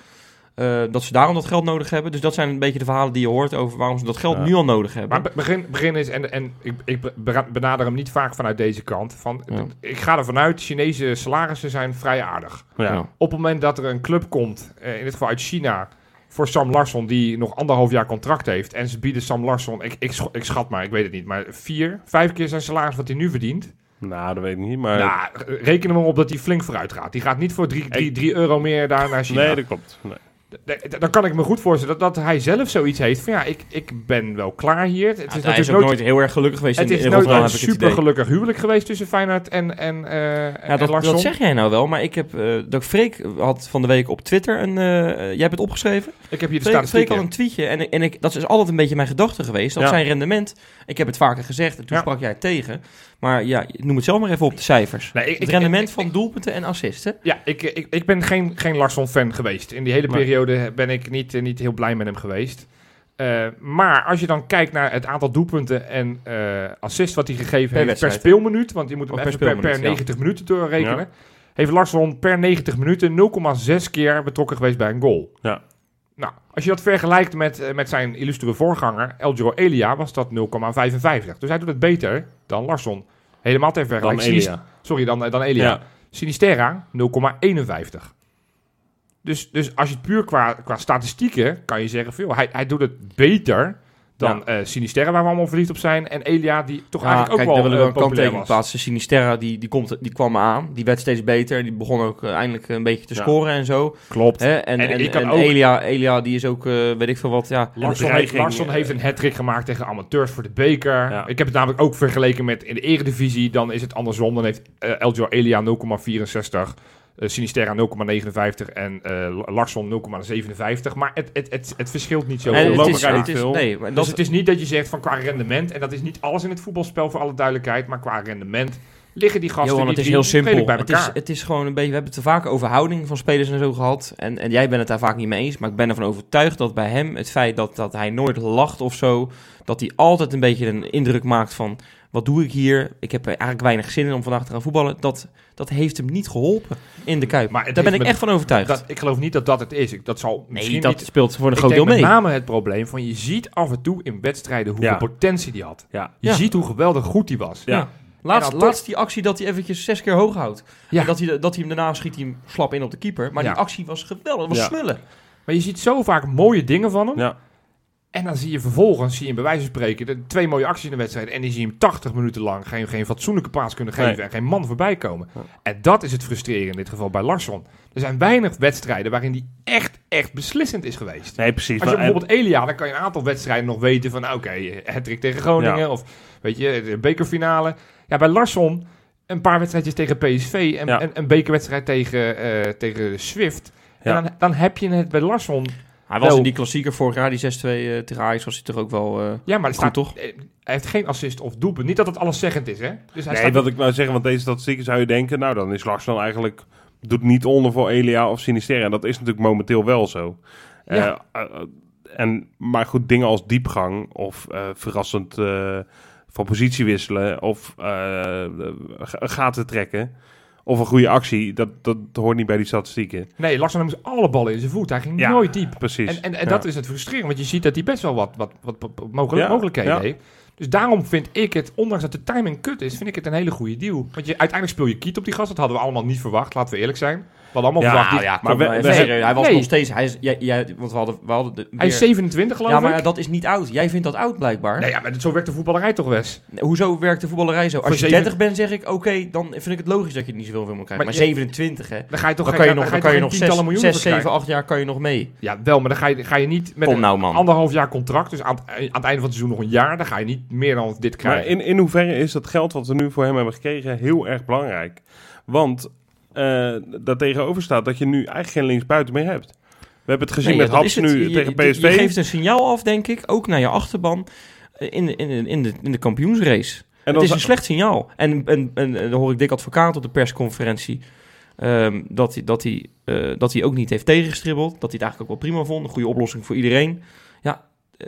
Eh, dat ze daarom dat geld nodig hebben. Dus dat zijn een beetje de verhalen die je hoort over waarom ze dat geld Ja. nu al nodig hebben. Maar be- begin, begin is, en, en ik, ik be- benader hem niet vaak vanuit deze kant. Van, Ja. Ik ga ervan uit, Chinese salarissen zijn vrij aardig. Ja. Op het moment dat er een club komt, eh, in dit geval uit China, voor Sam Larsson, die nog anderhalf jaar contract heeft. En ze bieden Sam Larsson, ik, ik, sch- ik schat maar, ik weet het niet, maar vier, vijf keer zijn salaris wat hij nu verdient. Nou, dat weet ik niet, maar... Nou, reken er maar op dat hij flink vooruit gaat. Die gaat niet voor drie, drie, drie euro meer daar naar China. nee, dat klopt. Nee. Dan kan ik me goed voorstellen dat, dat hij zelf zoiets heeft van ja, ik, ik ben wel klaar hier. Het Ja, is hij is natuurlijk nooit, nooit heel erg gelukkig geweest het in, is in nooit een super gelukkig huwelijk geweest tussen Feyenoord en, en, eh Ja, en dat, Larsson. dat zeg jij nou wel, maar ik heb... eh dat Freek had van de week op Twitter een... eh, jij hebt het opgeschreven? Ik heb hier de Freek, Freek had een tweetje en, en ik, dat is altijd een beetje mijn gedachte geweest. Dat Ja. zijn rendement... Ik heb het vaker gezegd en toen sprak jij het tegen. Maar ja, noem het zelf maar even op de cijfers. Nee, ik- het rendement ik- van doelpunten en assisten. Ja, ik, ik, ik ben geen, geen Larsson-fan geweest. In die hele periode ben ik niet, eh, niet heel blij met hem geweest. Eh, maar als je dan kijkt naar het aantal doelpunten en eh assist wat hij gegeven heeft per speelminuut, want je moet hem per even per, per ja. 90 minuten doorrekenen, Ja. heeft Larsson per 90 minuten 0,6 keer betrokken geweest bij een goal. Ja. Als je dat vergelijkt met, eh, met zijn illustere voorganger, Eljiro Elia, was dat 0,55. Dus hij doet het beter dan Larsson. Helemaal ter Dan vergelijking. Sinis- Elia. Sorry, dan, eh, dan Elia. Ja. Sinisterra 0,51. Dus, dus als je het puur qua, qua statistieken kan je zeggen, veel, hij, hij doet het beter dan eh Sinisterra, waar we allemaal verliefd op zijn. En Elia, die toch Ja, eigenlijk kijk, ook daar wel willen we eh, een kanttekening plaatsen. Sinisterra, die, die, komt, die kwam aan. Die werd steeds beter. Die begon ook eh, eindelijk een beetje te Ja. scoren en zo. Klopt. Hè? En, En ook- Elia, Elia, die is ook, eh, weet ik veel wat, ja... Larsson, heeft, dreiging, Larsson eh, heeft een hat gemaakt tegen amateurs voor de beker. Ja. Ik heb het namelijk ook vergeleken met in de eredivisie. Dan is het andersom. Dan heeft eh Eljiro Elia 0,64. Eh, Sinisterra 0,59 en eh, Larsson 0,57. Maar het, het, het, het verschilt niet En zoveel. het is, niet veel. nee, maar Dus dat, het is niet dat je zegt van qua rendement, en dat is niet alles in het voetbalspel voor alle duidelijkheid, maar qua rendement liggen die gasten Johan, het is heel simpel. bij Het is, het is gewoon een beetje, we hebben het te vaak over houding van spelers en zo gehad. En, en jij bent het daar vaak niet mee eens. Maar ik ben ervan overtuigd dat bij hem het feit dat, dat hij nooit lacht of zo. Dat hij altijd een beetje een indruk maakt van, wat doe ik hier? Ik heb eigenlijk weinig zin in om vandaag te gaan voetballen. Dat, dat heeft hem niet geholpen in de Kuip. Maar daar ben ik echt van overtuigd. Dat, ik geloof niet dat dat het is. Ik, dat zal nee, misschien dat niet... speelt voor een Ik groot deel mee. met name het probleem van je ziet af en toe in wedstrijden hoeveel Ja. potentie die had. Ja. Je Ja. ziet hoe geweldig goed die was. Ja. Ja. Laatst, laatst die actie dat hij eventjes zes keer hoog houdt. Ja. En dat hij, dat hij hem daarna schiet hij hem slap in op de keeper. Maar Ja. die actie was geweldig. Dat was Ja. smullen. Maar je ziet zo vaak mooie dingen van hem. Ja. En dan zie je vervolgens, zie je bij wijze van spreken, de twee mooie acties in de wedstrijd. En die zie je hem 80 minuten lang geen, geen fatsoenlijke paas kunnen geven Nee. en geen man voorbij komen. Ja. En dat is het frustrerende in dit geval bij Larsson. Er zijn weinig wedstrijden waarin die echt, echt beslissend is geweest. Nee, precies. Als je bijvoorbeeld Elia, dan kan je een aantal wedstrijden nog weten van, oké, hattrick tegen Groningen Ja. of weet je, de bekerfinale. Ja, bij Larsson een paar wedstrijdjes tegen PSV en Ja. een, een bekerwedstrijd tegen, eh, tegen Swift. En dan, dan heb je het bij Larsson. Hij was Wel- in die klassieker vorig jaar, die 6-2 eh, tegen Ajax, was hij toch ook wel eh, Ja, maar er goed, staat, toch? eh, hij heeft geen assist of doelpunt. Niet dat het alleszeggend is, hè? Dus hij Nee, staat wat ik wou zeggen, want deze statistieken zou je denken, nou dan is Larsson eigenlijk, doet niet onder voor Elia of Sinisterra. En dat is natuurlijk momenteel wel zo. Ja. Eh, eh, en, maar goed, dingen als diepgang of eh, verrassend eh, van positie wisselen of eh, gaten trekken of een goede actie, dat, dat hoort niet bij die statistieken. Nee, Larsson moest alle ballen in zijn voet. Hij ging Ja, nooit diep. Precies. En, en, en Ja. dat is het frustrerend, want je ziet dat hij best wel wat, wat, wat, wat mogelijk, Ja, mogelijkheden heeft. Dus daarom vind ik het, ondanks dat de timing kut is, vind ik het een hele goede deal. Want je, uiteindelijk speel je kiet op die gast. Dat hadden we allemaal niet verwacht, laten we eerlijk zijn. Hadden allemaal Ja, verwacht. Nou ja, maar we- eh, we hij was Nee. nog steeds... Hij is, jij, jij, want we hadden, we hadden de, Hij is weer- 27 geloof Ja, maar ik. dat is niet oud. Jij vindt dat oud blijkbaar. Nee, ja, maar zo werkt de voetballerij toch, Wes? Hoezo werkt de voetballerij zo? Als Voor je zeven- 30 bent, zeg ik, oké, dan vind ik het logisch dat je niet zoveel meer krijgt. Maar, Maar je- 27, hè? Dan ga je toch Dan kan je nog, dan kan je nog geen 6, tientallen miljoenen 6 voor 7, krijgen? 8 jaar kan je nog mee. Ja, wel, maar dan ga je, ga je niet met Kom een nou, man. anderhalf jaar contract, dus aan, het- aan het einde van het seizoen nog een jaar, dan ga je niet meer dan dit Maar krijgen. in, in hoeverre is dat geld wat we nu voor hem hebben gekregen heel erg belangrijk? Want daar tegenover staat dat je nu eigenlijk geen linksbuiten meer hebt. We hebben het gezien Nee, met dat Haps nu Je- tegen PSV. Je geeft een signaal af, denk ik, ook naar je achterban eh, in de, in de, in de, in de kampioensrace. en het is een slecht signaal. En, en, en, en dan hoor ik Dick Advocaat op de persconferentie... ehm, dat, hij, dat, hij, eh, dat hij ook niet heeft tegengestribbeld. Dat hij het eigenlijk ook wel prima vond. Een goede oplossing voor iedereen. Ja, eh,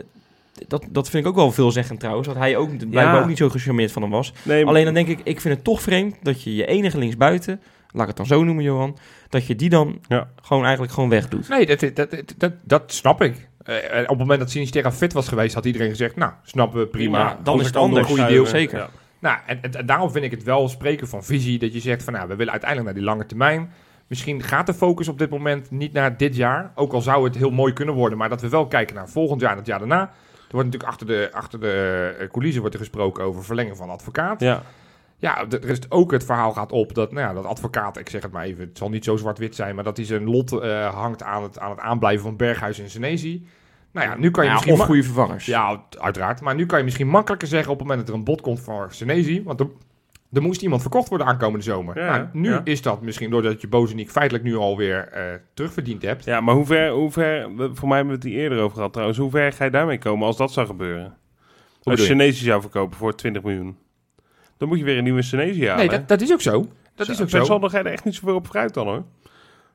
dat, dat vind ik ook wel veelzeggend trouwens. Dat hij ook blijkbaar ook niet zo gecharmeerd van hem was. nee, Alleen dan denk ik, ik vind het toch vreemd dat je je enige linksbuiten, laat ik het dan zo noemen, Johan, dat je die dan Ja. gewoon eigenlijk gewoon wegdoet. Nee, dat, dat, dat, dat, dat snap ik. Eh, op het moment dat Sinisterra fit was geweest, had iedereen gezegd, nou, snappen we, prima. Ja, dan is het een goede deal. Zeker. Ja. Nou, en, en, en daarom vind ik het wel spreken van visie, dat je zegt van, nou, we willen uiteindelijk naar die lange termijn. Misschien gaat de focus op dit moment niet naar dit jaar, ook al zou het heel mooi kunnen worden, maar dat we wel kijken naar volgend jaar en het jaar daarna. Er wordt natuurlijk achter de, achter de eh, coulissen wordt er gesproken over verlengen van advocaat. Ja. Ja, er is ook het verhaal gaat op dat, nou ja, dat advocaat, ik zeg het maar even, het zal niet zo zwart-wit zijn, maar dat hij zijn lot eh, hangt aan het, aan het aanblijven van Berghuis en Senesi. Nou ja, nu kan je Ja, misschien... of goede vervangers. Ja, uiteraard. Maar nu kan je misschien makkelijker zeggen op het moment dat er een bod komt voor Senesi, want er, er moest iemand verkocht worden aankomende zomer. Ja, nou, nu ja. is dat misschien doordat je Bozeniek feitelijk nu alweer eh terugverdiend hebt. ja, maar hoe ver, hoe ver, voor mij hebben we het hier eerder over gehad trouwens, hoe ver ga je daarmee komen als dat zou gebeuren? Als je? Senesi zou verkopen voor 20 miljoen. Dan moet je weer een nieuwe Senesi halen. nee, dat, dat is ook zo. Dat is ook zo. zal er echt niet zoveel op vooruit dan hoor.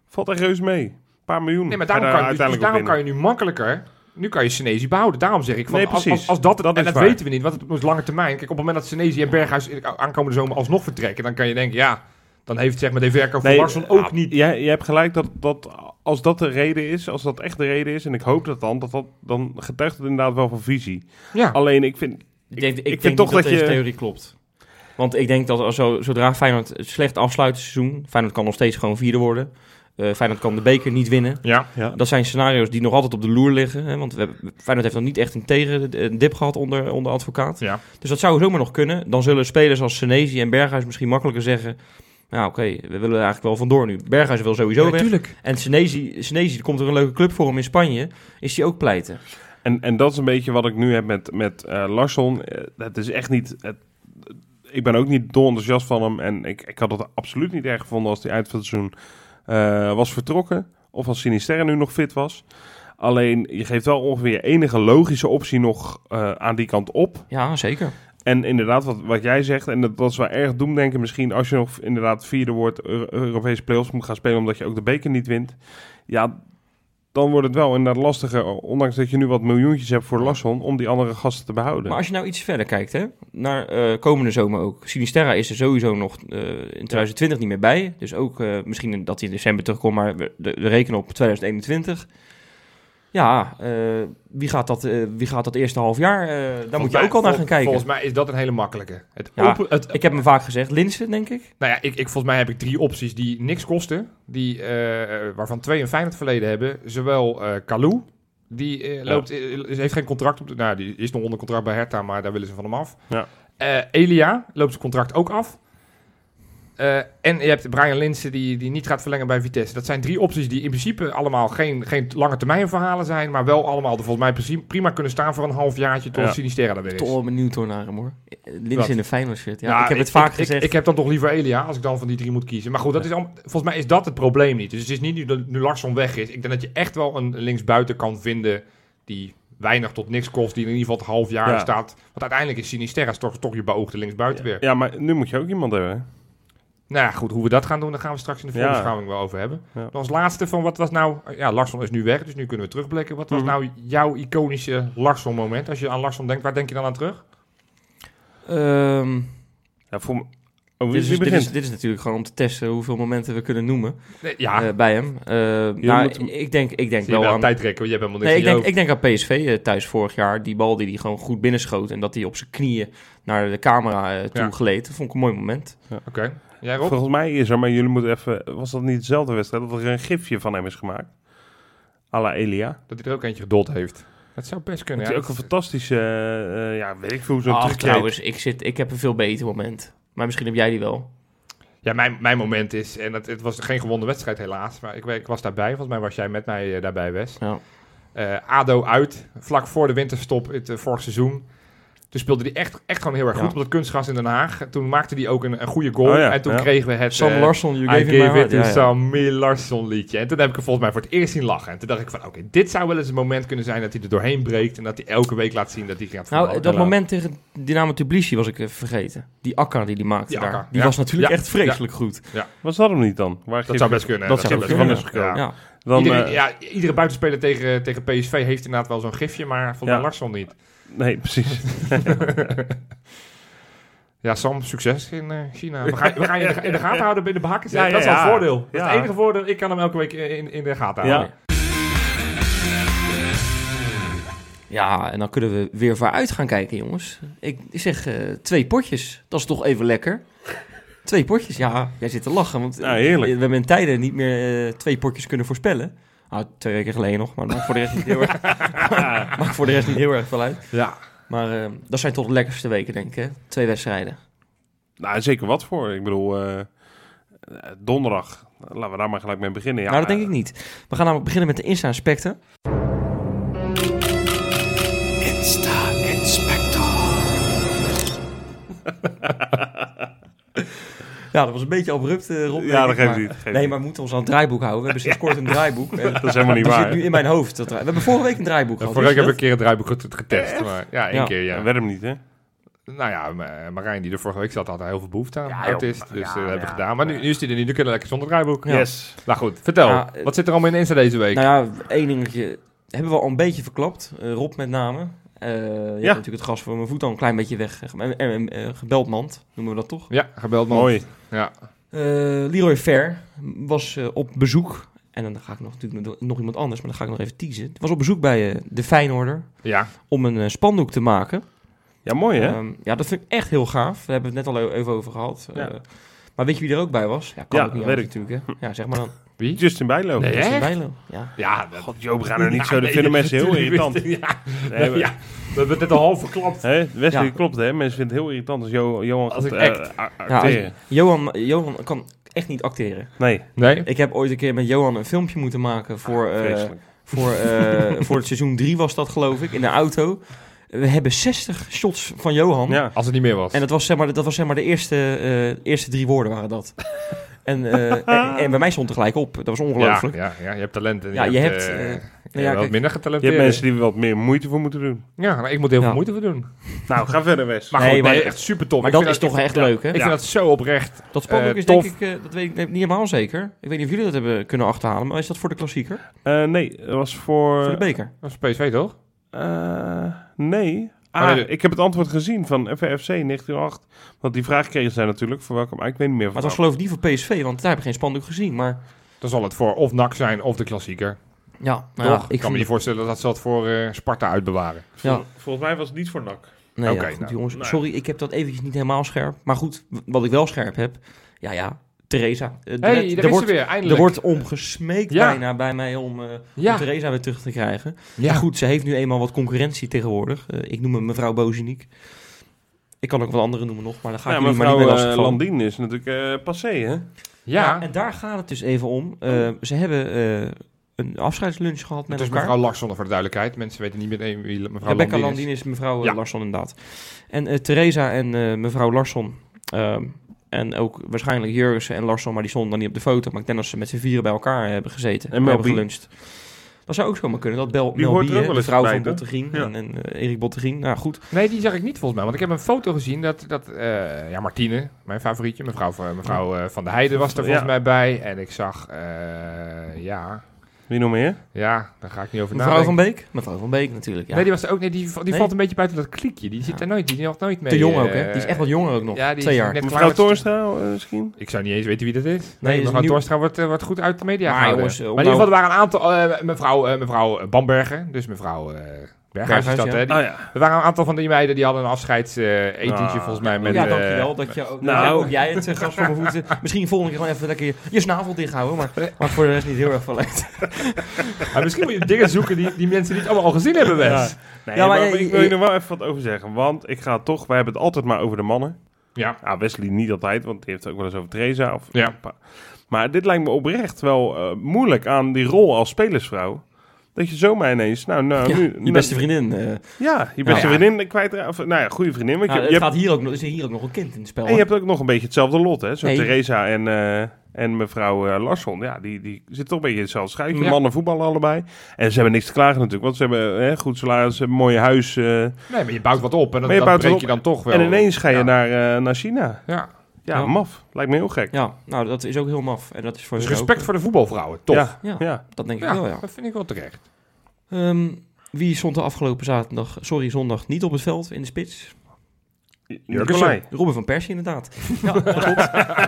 Valt echt reus mee. Een paar miljoen. Nee, maar je daarom, daar kan, je, dus, dus daarom kan je nu makkelijker. Nu kan je Senesi behouden. Daarom zeg ik van Nee, als, precies. als, als dat, Dat en is dat waar. weten we niet, want het op lange termijn. Kijk, op het moment dat Senesi en Berghuis aankomende zomer alsnog vertrekken, dan kan je denken, ja, dan heeft zeg maar de verkoop van Nee, Larsson ook ah, niet. Jij, jij hebt gelijk dat, dat als dat de reden is, als dat echt de reden is, en ik hoop dat dan, dat dat dan getuigt het inderdaad wel van visie. Ja, Alleen ik vind, Ik denk, ik vind denk toch toch dat, dat deze je- theorie klopt. Want ik denk dat als zo, zodra Feyenoord het slecht afsluit het seizoen, Feyenoord kan nog steeds gewoon vierde worden. Eh Feyenoord kan de beker niet winnen. ja. ja, Dat zijn scenario's die nog altijd op de loer liggen. Hè? Want we hebben, Feyenoord heeft nog niet echt een tegen een dip gehad onder, onder advocaat. Ja. Dus dat zou zomaar nog kunnen. Dan zullen spelers als Senesi en Berghuis misschien makkelijker zeggen... Nou oké, we willen er eigenlijk wel vandoor nu. Berghuis wil sowieso weg. natuurlijk. En Senesi, Senesi, er komt er een leuke club voor hem in Spanje. Is hij ook pleiten. En, en dat is een beetje wat ik nu heb met, met eh, Larsson. Eh, het is echt niet. Het, ik ben ook niet dol enthousiast van hem. En ik, ik had het absoluut niet erg gevonden als hij eind van het seizoen eh, was vertrokken. Of als Sinisterra nu nog fit was. Alleen je geeft wel ongeveer enige logische optie nog eh, aan die kant op. Ja, zeker. En inderdaad, wat, wat jij zegt, en dat, dat is wel erg doemdenken misschien, als je nog inderdaad vierde wordt, Euro- Europese play-offs moet gaan spelen omdat je ook de beker niet wint. Ja, dan wordt het wel inderdaad lastiger, ondanks dat je nu wat miljoentjes hebt voor Larsson, om die andere gasten te behouden. Maar als je nou iets verder kijkt, hè, naar eh, komende zomer ook. Sinisterra is er sowieso nog eh, in 2020 niet meer bij. Dus ook eh, misschien dat hij in december terugkomt, maar we, we rekenen op 2021. Ja, eh, wie, gaat dat, eh, wie gaat dat eerste half jaar? eh, daar moet je ook al naar gaan kijken. Volgens mij is dat een hele makkelijke. Het Ja, open, het, Ik heb hem vaak gezegd, Linsen, denk ik. Nou ja, ik, ik, volgens mij heb ik drie opties die niks kosten. Die, eh, waarvan twee een Feyenoord verleden hebben. Zowel eh Kalou, die eh, loopt, eh, heeft geen contract op de, Nou, die is nog onder contract bij Hertha, maar daar willen ze van hem af. Ja. Eh, Elia loopt zijn contract ook af. Eh, en je hebt Brian Linsen die, die niet gaat verlengen bij Vitesse. Dat zijn drie opties die in principe allemaal geen, geen lange termijn verhalen zijn. Maar wel allemaal er volgens mij prima- prima kunnen staan voor een halfjaartje tot Ja. Sinisterra er weer is. Toch wel benieuwd hoor naar hem hoor. Linsen in de Feyenoord shirt. Ja, Ja, ik heb het vaak ik, gezegd. Ik, heb dan toch liever Elia als ik dan van die drie moet kiezen. Maar goed, dat is al, volgens mij is dat het probleem niet. Dus het is niet nu dat nu Larsson weg is. Ik denk dat je echt wel een linksbuiten kan vinden die weinig tot niks kost. Die in ieder geval het half jaar Ja. staat. Want uiteindelijk is Sinisterra toch, toch je beoogde linksbuiten weer. ja, maar nu moet je ook iemand hebben. Nou ja, goed, hoe we dat gaan doen, daar gaan we straks in de Ja. voorbeschouwing wel over hebben. Ja. Dan als laatste van wat was nou... Ja, Larsson is nu weg, dus nu kunnen we terugblikken. Wat was Mhm. nou jouw iconische Larsson-moment? Als je aan Larsson denkt, waar denk je dan aan terug? Ehm, Ja, voor, Oh, Dit is, wie dit, begint? is, dit is natuurlijk gewoon om te testen hoeveel momenten we kunnen noemen Nee, ja, eh, bij hem. Eh, nou, moet ik denk, ik denk wel wel aan... tijd trekken, want je hebt helemaal Nee, niks ik in denk, ik denk aan PSV eh, thuis vorig jaar. Die bal die hij gewoon goed binnenschoot en dat hij op zijn knieën naar de camera eh, toe Ja. gleed. Dat vond ik een mooi moment. hoofd. Oké. Jij Rob? Volgens mij is er, maar jullie moeten even... Was dat niet dezelfde wedstrijd? Dat er een gifje van hem is gemaakt? A la Elia. Dat hij er ook eentje gedold heeft. Dat zou best kunnen. Dat ja. hij ook een fantastische... eh, ja, weet ik veel zo'n Ach, trouwens, ik, zit, ik heb een veel beter moment. Maar misschien heb jij die wel. Ja, mijn, mijn moment is, en het, het was geen gewonnen wedstrijd helaas, maar ik, ik was daarbij. Volgens mij was jij met mij eh, daarbij, Wes. Ja. Eh, ADO uit, vlak voor de winterstop het uh, vorig seizoen. Toen speelde hij echt, echt gewoon heel erg Ja. goed op het kunstgras in Den Haag. Toen maakte hij ook een, een goede goal. Oh ja, en toen ja. kregen we het... Sam eh, Larsson, you gave gave it to Ja, ja. Sammy Larsson liedje. En toen heb ik er volgens mij voor het eerst zien lachen. En toen dacht ik van, oké, dit zou wel eens een moment kunnen zijn dat hij er doorheen breekt. En dat hij elke week laat zien dat hij gaat Nou, dat moment tegen Dynamo Tbilisi was ik even vergeten. Die Akka die die maakte Die daar. Akka, Die ja. was natuurlijk Ja. echt vreselijk goed. Was dat hem niet dan? Waar Dat zou best kunnen. Dat zou best kunnen. kunnen. Ja. Ja. Dan, eh, ja, iedere buitenspeler tegen, tegen PSV heeft inderdaad wel zo'n gifje, maar volgens Ja. Larsson niet. Nee, precies. Ja, Sam, succes in eh, China. We gaan, we gaan je in de, in de gaten houden binnen de hakken. Ja, ja, dat is wel ja. een voordeel. Dat is het enige voordeel. Ik kan hem elke week in, in de gaten houden. Ja, en dan kunnen we weer vooruit gaan kijken, jongens. Ik, zeg eh, twee potjes. Dat is toch even lekker. Twee potjes, ja. Jij zit te lachen, want we hebben in tijden niet meer eh, twee potjes kunnen voorspellen. Nou, twee weken geleden nog, maar dat maakt voor de rest niet heel erg, maakt voor de rest niet heel erg veel uit. Ja. Maar eh, dat zijn toch de lekkerste weken, denk ik, hè? Twee wedstrijden. nou, zeker wat voor. Ik bedoel, eh, eh, donderdag. Laten we daar maar gelijk mee beginnen. Ja, nou, dat denk ik niet. We gaan namelijk beginnen met de Insta-inspecten. Ja, dat was een beetje abrupt, eh Rob. Ja, dat geeft maar- niet. geeft Nee, niet. maar we moeten ons aan het draaiboek houden. We hebben sinds kort een draaiboek. En Dat is helemaal niet dat waar. zit nu in mijn hoofd. Dat, we hebben vorige week een draaiboek gehad. Vorige week heb ik een keer het draaiboek get- getest. Maar, ja, één Ja. keer, ja. Dat werd hem niet, hè? Nou ja, Ma- Marijn die er vorige week zat, had er heel veel behoefte aan. Ja, artist, dus Ja, eh, dat hebben we ja. gedaan. Maar nu, nu is hij er niet. Nu kunnen we lekker zonder draaiboek. Ja. Yes. Nou goed, vertel. Ja, eh, Wat zit er allemaal in Insta deze week? Nou ja, één dingetje hebben we al een beetje verklapt. Eh, Rob met name. Eh, je hebt natuurlijk het gas voor mijn voet al een klein beetje weg. En, en, eh, gebeld mand, noemen we dat toch? ja, gebeld man. Mooi. Ja. Eh, Leroy Fair was eh, op bezoek. En dan ga ik nog, natuurlijk met nog iemand anders, maar dan ga ik nog even teasen. Was op bezoek bij eh, de Feyenoorder ja. om een spandoek te maken. Ja, mooi, hè? Ehm, ja, dat vind ik echt heel gaaf. We hebben het net al e- even over gehad. Ja. Maar weet je wie er ook bij was? Ja, kan Ja, ook niet weet ik. natuurlijk. Hè? Ja, zeg maar dan. Wie? Justin Bijlo. Nee, Justin? Bijlo. Ja. Ja, dat... God, Joop, we gaan er niet Ja, zo. Dat nee, vinden mensen heel irritant. Ja, Nee, we- ja, we hebben het net al half verklapt. Hè, Wesley, Ja. klopt, hè? Mensen vinden het heel irritant als Jo- Johan Als gaat ik eh, act. a- Ja, als- acteren. Johan, Johan kan echt niet acteren. Nee, Nee? Ik heb ooit een keer met Johan een filmpje moeten maken voor, eh, voor, eh, voor het seizoen 3 was dat geloof ik, in de auto. We hebben 60 shots van Johan. Ja. Als het niet meer was. En dat was zeg maar, dat was zeg maar de eerste, eh, eerste drie woorden waren dat. En, eh, en, en bij mij stond er gelijk op. Dat was ongelooflijk. ja, ja, je hebt talent. En Ja, je hebt, eh, eh, ja, ja, wat minder Je getalenteerd. hebt mensen die er wat meer moeite voor moeten doen. Ja, nou, ik moet heel veel moeite voor doen. Nou, ga verder, Wes. Maar Nee, goed, nee, echt super tof. Maar Ik dat is toch echt leuk, hè? Ik Ja. vind dat zo oprecht. Dat spandoek Eh, is tof. denk ik, eh, dat weet ik niet helemaal zeker. Ik weet niet of jullie dat hebben kunnen achterhalen, maar is dat voor de klassieker? Eh, nee, dat was voor... voor de beker? Dat is PSV toch? Eh, nee. Ah, ik heb het antwoord gezien van FFC 1908. Want die vraag kregen zij natuurlijk voor welke... Maar ik weet niet meer Maar van het was geloof ik niet voor PSV, want daar heb ik geen spandoek gezien. Maar Dan zal het voor of NAC zijn of de klassieker. ja, nou ja, ik kan me niet voorstellen dat ze dat voor eh, Sparta uitbewaren. Ja. Volgens mij was het niet voor NAC. Nee, ja, goed, nou, jongens. nou. Sorry, ik heb dat eventjes niet helemaal scherp. Maar goed, wat ik wel scherp heb, ja, ja, Theresa. Eh, er- hey, er, daar is wordt, ze weer, eindelijk. er wordt om gesmeekt Ja. bijna bij mij om, eh, ja. om Theresa weer terug te krijgen. ja. Maar goed, ze heeft nu eenmaal wat concurrentie tegenwoordig. Eh, ik noem hem mevrouw Bozeniek. Ik kan ook wat andere noemen nog, maar dan ga ik jullie maar mevrouw niet meer lastig. Landien is natuurlijk eh, passé, hè? Ja. Ja, en daar gaat het dus even om. Eh, Ze hebben eh, een afscheidslunch gehad met het is elkaar. mevrouw Larsson voor de duidelijkheid. Mensen weten niet meteen wie mevrouw Rebecca Landin Landin is. is mevrouw Ja. Larsson inderdaad. En eh Theresa en eh, mevrouw Larsson... ehm, en ook waarschijnlijk Jurgensen en Larsson, maar die stonden dan niet op de foto. Maar ik denk dat ze met z'n vieren bij elkaar hebben gezeten. En hebben geluncht. Dat zou ook zomaar kunnen. Dat Bel, Die Mel hoort B, ook hè, wel de vrouw bij, van? Bottegien Ja. en, en eh, Erik Bottegien. Nou goed, Nee, die zag ik niet volgens mij. Want ik heb een foto gezien dat, dat eh, ja, Martine, mijn favorietje, mevrouw, van- mevrouw eh, Van der Heijden was er volgens Ja. mij bij. En ik zag, eh, ja, Wie nog meer? Ja, daar ga ik niet over Mevrouw van nadenken. Beek? Mevrouw van Beek natuurlijk, ja. Nee, die, was er ook, nee, die, die Nee? valt een beetje buiten dat klikje. Die zit Ja. er nooit, die had nooit mee. Te jong ook, eh, hè? Die is echt wat jonger ook nog. Ja, die Twee jaar. net Mevrouw Toornstra eh, misschien? Ik zou niet eens weten wie dat is. Nee, mevrouw nieuw- Toornstra wordt, eh, wordt goed uit de media Maar jongens, eh, maar in ieder nou- geval, er waren een aantal... eh, mevrouw, eh, mevrouw Bamberger, dus mevrouw eh Berghuis is Berghuis, dat, ja. hè? Die- Oh ja. Er waren een aantal van die meiden die hadden een afscheidsetentje Ah. volgens mij met... ja, eh, dankjewel dat je ook, nou- nou, ook jij het uh, gas voor mijn voeten. Misschien volgende keer gewoon even lekker je, je snavel dicht houden, maar maakt voor de rest niet heel erg veel uit. maar misschien moet je dingen zoeken die, die mensen niet allemaal al gezien hebben, Wes. Ja. Nee, Ja, maar maar, ik wil je nog wel even wat over zeggen. Want ik ga toch, wij hebben het altijd maar over de mannen. Ja. Ja, Wesley niet altijd, want die heeft het ook wel eens over Teresa. Of, Ja. Maar dit lijkt me oprecht wel eh, moeilijk aan die rol als spelersvrouw. Dat je zomaar ineens, nou, nou Ja, nu... je beste vriendin. eh, Ja, je beste Ja. vriendin kwijt. Of, nou ja, goede vriendin. Want nou, je, het je hebt, gaat hier ook, nog- is er hier ook nog een kind in het spel. en je hebt ook nog een beetje hetzelfde lot, hè. Zo Nee. Teresa en, eh, en mevrouw eh, Larsson. Ja, die, die zitten toch een beetje in hetzelfde schuitje. Ja. Mannen voetballen allebei. En ze hebben niks te klagen natuurlijk. Want ze hebben hè, goed salaris, ze hebben een mooi huis. eh, Nee, maar je bouwt wat op en dat, Maar je breek dan toch wel. en ineens ga je Ja. naar, eh, naar China. Ja. Ja, Ja. maf. Lijkt me heel gek. Ja, nou dat is ook heel maf. En dat is voor Dus respect ook- voor de voetbalvrouwen, toch? Ja, Ja. ja. Dat denk ik Ja, wel, ja. dat vind ik wel terecht. Ehm, wie stond de afgelopen zaterdag, sorry zondag, niet op het veld in de spits? Nicolai. Robin van Persie inderdaad. Ja.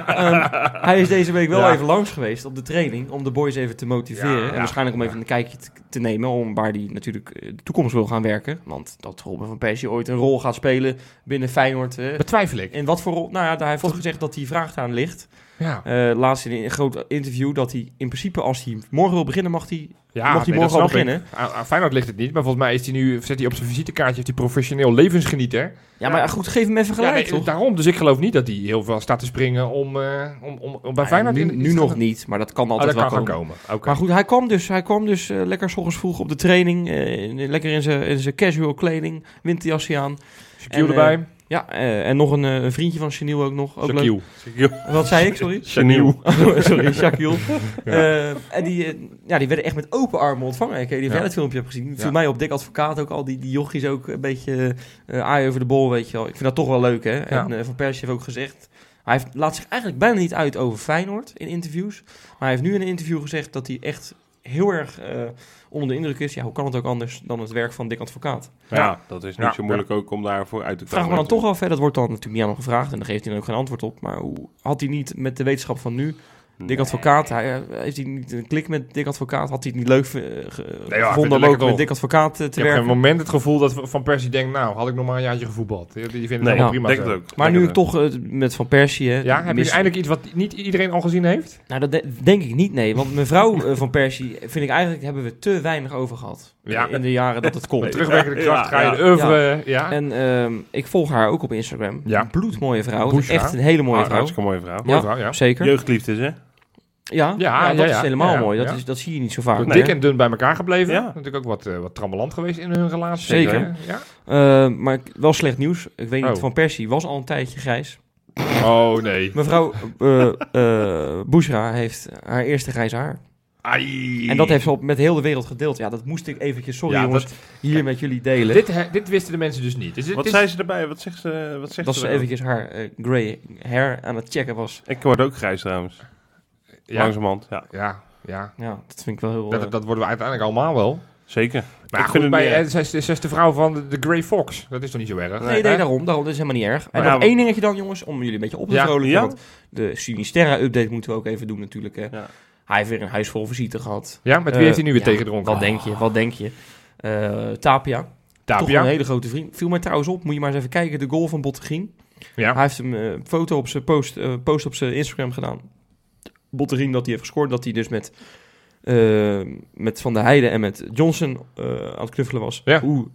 Ehm, hij is deze week wel Ja. even langs geweest op de training om de boys even te motiveren. Ja, en waarschijnlijk om even een kijkje te, te nemen om waar hij natuurlijk eh, de toekomst wil gaan werken. Want dat Robin van Persie ooit een rol gaat spelen binnen Feyenoord. eh, Betwijfel ik. in wat voor rol? Nou ja, hij heeft toch gezegd dat hij vraagt aan ligt. Ja. Eh, laatst in een groot interview dat hij in principe als hij morgen wil beginnen mag hij Ja, Mocht hij nee, morgen al beginnen? Aan, aan Feyenoord ligt het niet, maar volgens mij is hij nu, zet hij op zijn visitekaartje, heeft hij professioneel levensgenieter. Ja, maar goed, geef hem even Ja, gelijk, nee, toch? daarom. Dus ik geloof niet dat hij heel veel staat te springen om, eh, om, om, om bij Ja, Feyenoord... nu, in- nu iets nog niet, maar dat kan Oh, altijd dat wel komen. Maar goed, hij kwam dus, hij kwam dus eh, lekker 's ochtends vroeg op de training. lekker in zijn in zijn casual kleding, winterjasje aan. En, erbij. Ja, eh, en nog een, eh, vriendje van Chanel ook nog. Ook leuk. Shaquille. Wat zei ik, sorry? Chanel. sorry, Shaquille. Eh, en die, ja, die werden echt met open armen ontvangen. Ik weet niet of jij dat filmpje hebt gezien. Viel Ja. mij op Dick Advocaat ook al. Die, die jochies ook een beetje aai over de bol, weet je wel. Ik vind dat toch wel leuk, hè. En Van Persie heeft ook gezegd... Hij heeft, laat zich eigenlijk bijna niet uit over Feyenoord in interviews. Maar hij heeft nu in een interview gezegd dat hij echt heel erg eh, onder de indruk is. Ja, hoe kan het ook anders dan het werk van Dick Advocaat? Ja, Ja. dat is niet Ja, zo moeilijk ook om daarvoor uit te komen. Vraag me dan toch af, hè, dat wordt dan natuurlijk niet aan hem gevraagd. En daar geeft hij dan ook geen antwoord op. Maar hoe had hij niet met de wetenschap van nu Dick Advocaat, hij, eh, heeft hij niet een klik met Dick Advocaat? Had hij het niet leuk eh, gevonden om ook met? Dick Advocaat eh, te Ik heb werken? geen moment het gevoel dat Van Persie denkt, nou, had ik nog maar een jaartje gevoetbald. Die, vindt het Nee, prima denk ook. Maar Denk nu het toch met Van Persie... hè, Ja, heb mis- je eindelijk iets wat niet iedereen al gezien heeft? Nou, dat de- denk ik niet, nee. Want mevrouw Van Persie, vind ik eigenlijk, hebben we te weinig over gehad. Ja. eh, In de jaren dat het Met komt. terugwerkende Ja, kracht ga je ja, de oeuvre... Ja. En ehm, ik volg haar ook op Instagram. Ja. Bloedmooie vrouw. Echt een hele mooie Ah, vrouw. hartstikke mooie vrouw. Mooie Ja. vrouw, ja. Zeker. Jeugdliefdes, hè? Ja, ja, Ja, dat ja, is helemaal Ja, mooi. Dat, ja. is, dat zie je niet zo vaak. Nee, dik en dun bij elkaar gebleven. Ja. Natuurlijk ook wat, eh, wat trammeland geweest in hun relatie. Zeker. Ja. Eh, maar wel slecht nieuws. Ik weet niet, Oh. Van Persie was al een tijdje grijs. Oh, nee. Mevrouw eh eh Bushra heeft haar eerste grijze haar. Ai. En dat heeft ze op, met heel de wereld gedeeld. Ja, dat moest ik eventjes, sorry Ja, jongens, dat- hier met jullie delen. Dit, dit wisten de mensen dus niet. Dus het Wat is- zei ze erbij? Wat zegt ze? Wat zegt dat ze eventjes haar eh, grey hair aan het checken was. Ik word ook grijs trouwens. Ja, Langzamerhand, ja. ja, ja. Ja, dat vind ik wel heel... Dat, eh, dat worden we uiteindelijk allemaal wel. Zeker. Maar Ik goed, vind het bij, niet eh, erg. zij is, zij is de vrouw van de, de Grey Fox. Dat is toch niet zo erg? Nee, nee, daarom, daarom. Dat is helemaal niet erg. En Maar nog ja, één dingetje dan, jongens, om jullie een beetje op te Ja, vrolijken. ja. Want de Sinisterra-update moeten we ook even doen natuurlijk. Hè. Ja. Hij heeft weer een huis vol visite gehad. Ja, met wie Eh, heeft hij nu weer ja, tegengedronken? Wat denk je, wat denk je? Eh, Tapia, toch Tapia. een hele grote vriend. Viel mij trouwens op, moet je maar eens even kijken, de goal van Bottegien. Ja. Hij heeft hem een foto op zijn post, post op zijn Instagram gedaan. Bottegien dat hij heeft gescoord, dat hij dus met, eh, met Van der Heijden en met Johnson eh, aan het knuffelen was. Ja. Hoe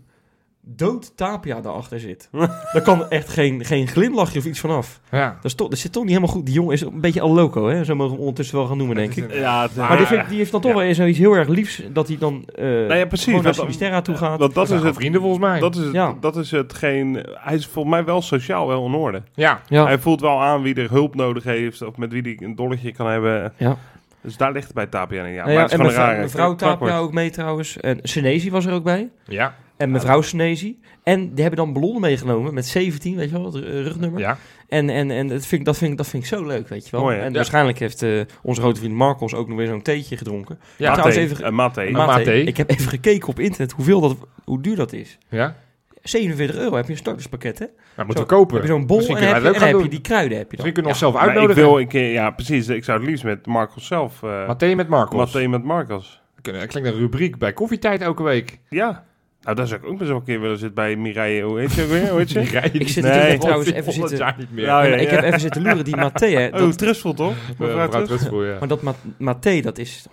dood Tapia daarachter zit. Daar kan echt geen, geen glimlachje of iets vanaf. ja. Dat, is toch, dat zit toch niet helemaal goed. Die jongen is een beetje al loco, hè? Zo mogen we hem ondertussen wel gaan noemen, denk ik. Ja, Maar die, vind die heeft dan toch Ja. wel eens zoiets heel erg liefs, dat hij dan eh Nou ja, precies. naar Sinisterra toe gaat. Dat zijn is het. vrienden volgens mij. Dat is het, Ja. dat is hetgeen. Hij is volgens mij wel sociaal wel in orde. ja. Hij voelt wel aan wie er hulp nodig heeft. Of met wie hij een dolletje kan hebben. Ja. Dus daar ligt het bij Tapia in. Ja, Nou maar het is en gewoon een mevrouw, rare mevrouw knakwoord. Tapia ook mee trouwens. En Senezi was er ook bij. Ja. En mevrouw Senesi. En die hebben dan ballonnen meegenomen met 17, weet je wel, het eh, rugnummer. Ja. En, en, en dat, vind ik, dat, vind ik, dat vind ik zo leuk, weet je wel. Mooi, en Ja. waarschijnlijk heeft eh, onze grote vriend Marcos ook nog weer zo'n theetje gedronken. Ja, trouwens even- eh, Maté. Ma- Maté, Maté. Ik heb even gekeken op internet hoeveel dat, hoe duur dat is. Ja? 47 euro heb je een starterspakket, hè? Nou, moeten we kopen. Heb je zo'n bol en, heb je, en heb je die kruiden. Heb je dan. Misschien kunnen we Ja. onszelf Maar ik uitnodigen. wil een keer, ja precies, ik zou het liefst met Marcos zelf. eh Mathé met Marcos. Maté met Marcos. Kunnen- Dat klinkt een rubriek bij koffietijd elke week. Ja. Nou, daar zou ik ook best wel een keer willen zitten bij Mireille. Hoe heet ook weer? Hoe heet rijden Ik zit Nee. trouwens even 400 zitten... jaar niet meer. Ja, Ja, ja, ik heb even zitten loeren, die Maté, hè. Oh, Dat, Trustful toch? Eh, Mevrouw ja. maar dat Ma- Maté, dat is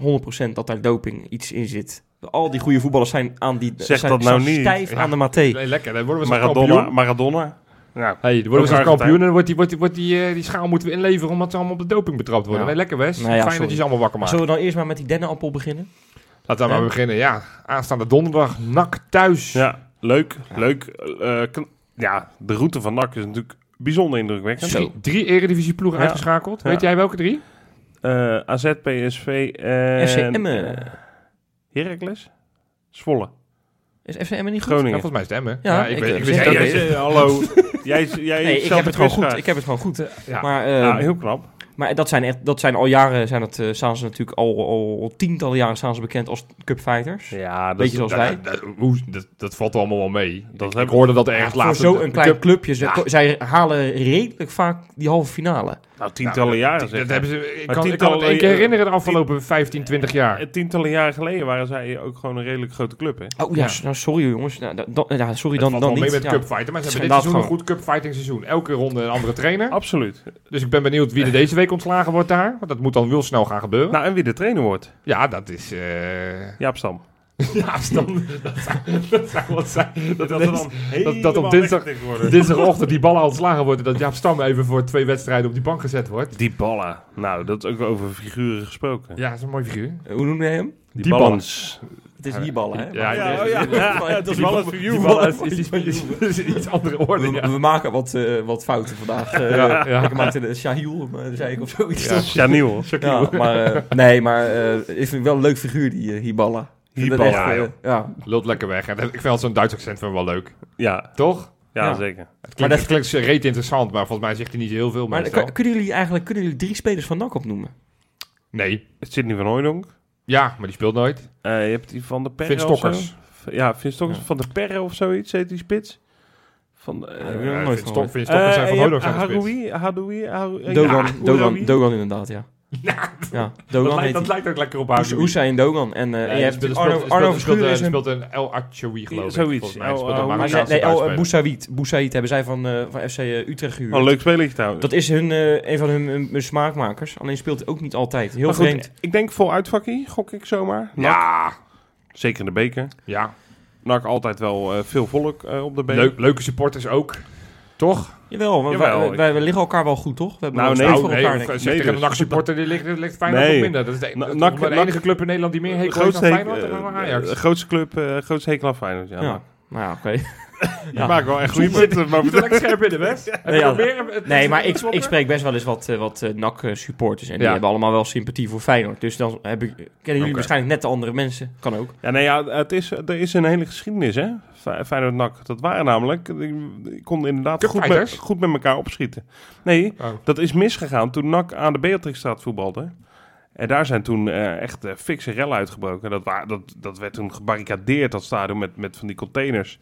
100% dat daar doping iets in zit. Al die goede voetballers zijn aan die... Zeg zijn, dat nou zijn niet. stijf Ja. aan de Maté. Nee, lekker. Dan worden we zo'n Maradona. kampioen. Maradona. Nou, Hey, dan worden we kampioen en dan wordt die, wordt die, wordt die, eh, die schaal moeten we inleveren omdat ze allemaal op de doping betrapt worden. Ja. Nee, lekker Wes. Nou ja, Fijn sorry. dat je ze allemaal wakker maakt. Zullen we dan eerst maar met die dennenappel beginnen? Laten we maar beginnen. Ja, aanstaande donderdag. NAC thuis. ja, leuk. Leuk. Eh, ja, de route van NAC is natuurlijk bijzonder indrukwekkend. Zo. Drie eredivisieploegen Ja. uitgeschakeld. Ja. Weet jij welke drie? Eh, AZ, PSV en... FC Emmen. eh, Heracles? Zwolle. Is FC Emmen niet goed? Ja, Groningen. volgens mij is het Emmen. Ja, ik, ik, weet, ik wist dat hallo. jij, jij Nee, ik zelf heb het gewoon goed. Ik heb het gewoon goed. Ja. Maar, eh, Ja, heel knap. Maar dat zijn echt, dat zijn al jaren, zijn het, eh, staan ze natuurlijk al, al, al tientallen jaren staan ze bekend als cupfighters. Ja, dat Weet je zoals Ja, wij. dat, hoe- dat, dat valt allemaal wel mee. Dat ik, ik hoorde dat er ergens Voor laatst... zo'n klein cup- clubje, ze- Ja. zij halen redelijk vaak die halve finale. Nou, tientallen Nou, jaren dat, hebben ze, ik, Maar kan, ik kan tientallen- het één keer eh, herinneren de afgelopen 15, 20 jaar. Eh, Tientallen jaren geleden waren zij ook gewoon een redelijk grote club, hè? Oh ja, nou, sorry jongens. Nou, da- da- ja, sorry Het dan, valt dan wel niet. mee met Ja. cupfighten, maar ze Het hebben dit seizoen een inderdaad goed cupfighting seizoen. Elke ronde een andere trainer. Absoluut. Dus ik ben benieuwd wie er deze week ontslagen wordt daar. Want dat moet dan heel snel gaan gebeuren. Nou, en wie de trainer wordt? Ja, dat is... eh Jaap Stam. ja, dan, dat, zou, dat zou wat zijn. Dat, Dat dat, ze dan dat- dat op dinsdag- dinsdagochtend die ballen ontslagen worden. Dat Jaap Stam even voor twee wedstrijden op die bank gezet wordt. Die ballen. Nou, dat is ook wel over figuren gesproken. Ja, dat is een mooi figuur. Eh, Hoe noemde hij hem? Die, die ballens. Het is die ballen, hè? Ja, ja, oh ja. Ja, dat is ballen Die you. ballen is, is, is, is, is iets andere orde. We, Ja. we maken wat, eh, wat fouten vandaag. Eh, Ja, ja. Ik maakte de Shahil, zei ik of zoiets. Ja. maar eh, nee, maar eh, ik vind wel een leuk figuur, die uh, Hiballa. Dat echt, joh. ja. Loopt lekker weg. En ik vind zo'n Duits accent vind wel leuk. Ja, Toch? ja, Ja. zeker. Het klinkt, dat- het klinkt reet interessant, maar volgens mij zegt hij niet heel veel Maar meestal. kunnen jullie eigenlijk kunnen jullie drie spelers van NAC opnoemen? Nee. Het zit niet van Hooydonk. Ja, maar die speelt nooit. Eh, je hebt die van de Perre Stokkers. Ja, Vin Stokkers. Ja. Van de Perre of zoiets heet die spits. Van, Vin Stok- Vin Stokkers zijn van Hooydonk hebt zijn de spits. Haroui, Haroui, Haroui- Dogan, ja, Dogan, Haroui. Dogan inderdaad, ja. Ja, ja dat, Dogan lijkt, dat lijkt ook lekker op Haroui. Hussein Dogan. En, eh, en je hebt Arno, speelt- Arno Verschuren is een... speelt een El Achoui, geloof ik. Zoiets. volgens mij. El- Speelt een El- Maar Marokkaanse nee, nee, oh. Boussaïd. Hebben zij van, eh, van FC Utrecht gehuurd. Oh, leuk spelertje trouwens. Dat is hun, eh, een van hun, hun- hun smaakmakers. Alleen speelt hij ook niet altijd. Heel Maar goed, vreemd. ik denk vol uitvakkie, gok ik zomaar. Ja, Zeker in de beker. ja. NAC altijd wel eh, veel volk eh, op de beker. Leuk, leuke supporters ook. Toch? Jawel, Jawel, wij, ik- wij, wij liggen elkaar wel goed, toch? We hebben Nou, nee, voor nee, elkaar. denk ik. zeg Nee, tegen een dus. NAC-supporter, die ligt, ligt Feyenoord Nee. minder. Dat is de, Na- dat is NAC- ongeveer de NAC- enige club in Nederland die meer hekel heeft aan hek- Feyenoord en aan eh, Ajax. grootste club, eh, grootste hekel aan Feyenoord. Ja, Ja, nou ja, oké. Je Ja. maakt wel echt goede punten. Maar Moet er lekker scherp in de West. Heb je Ja. nog meer? Het- Nee, maar ik, ik spreek best wel eens wat, eh, wat eh, NAC-supporters. En die Ja. hebben allemaal wel sympathie voor Feyenoord. Dus dan heb ik, kennen jullie Oké. waarschijnlijk net de andere mensen. Kan ook. Ja, nee, ja, het is, er is een hele geschiedenis, hè? Fe- Feyenoord NAC. Dat waren namelijk, die, die konden inderdaad goed met, goed met elkaar opschieten. Nee, Oh. dat is misgegaan toen NAC aan de Beatrixstraat voetbalde. En daar zijn toen eh, echt eh, fikse rellen uitgebroken. Dat, wa- dat, dat werd toen gebarricadeerd, dat stadion, met, met van die containers.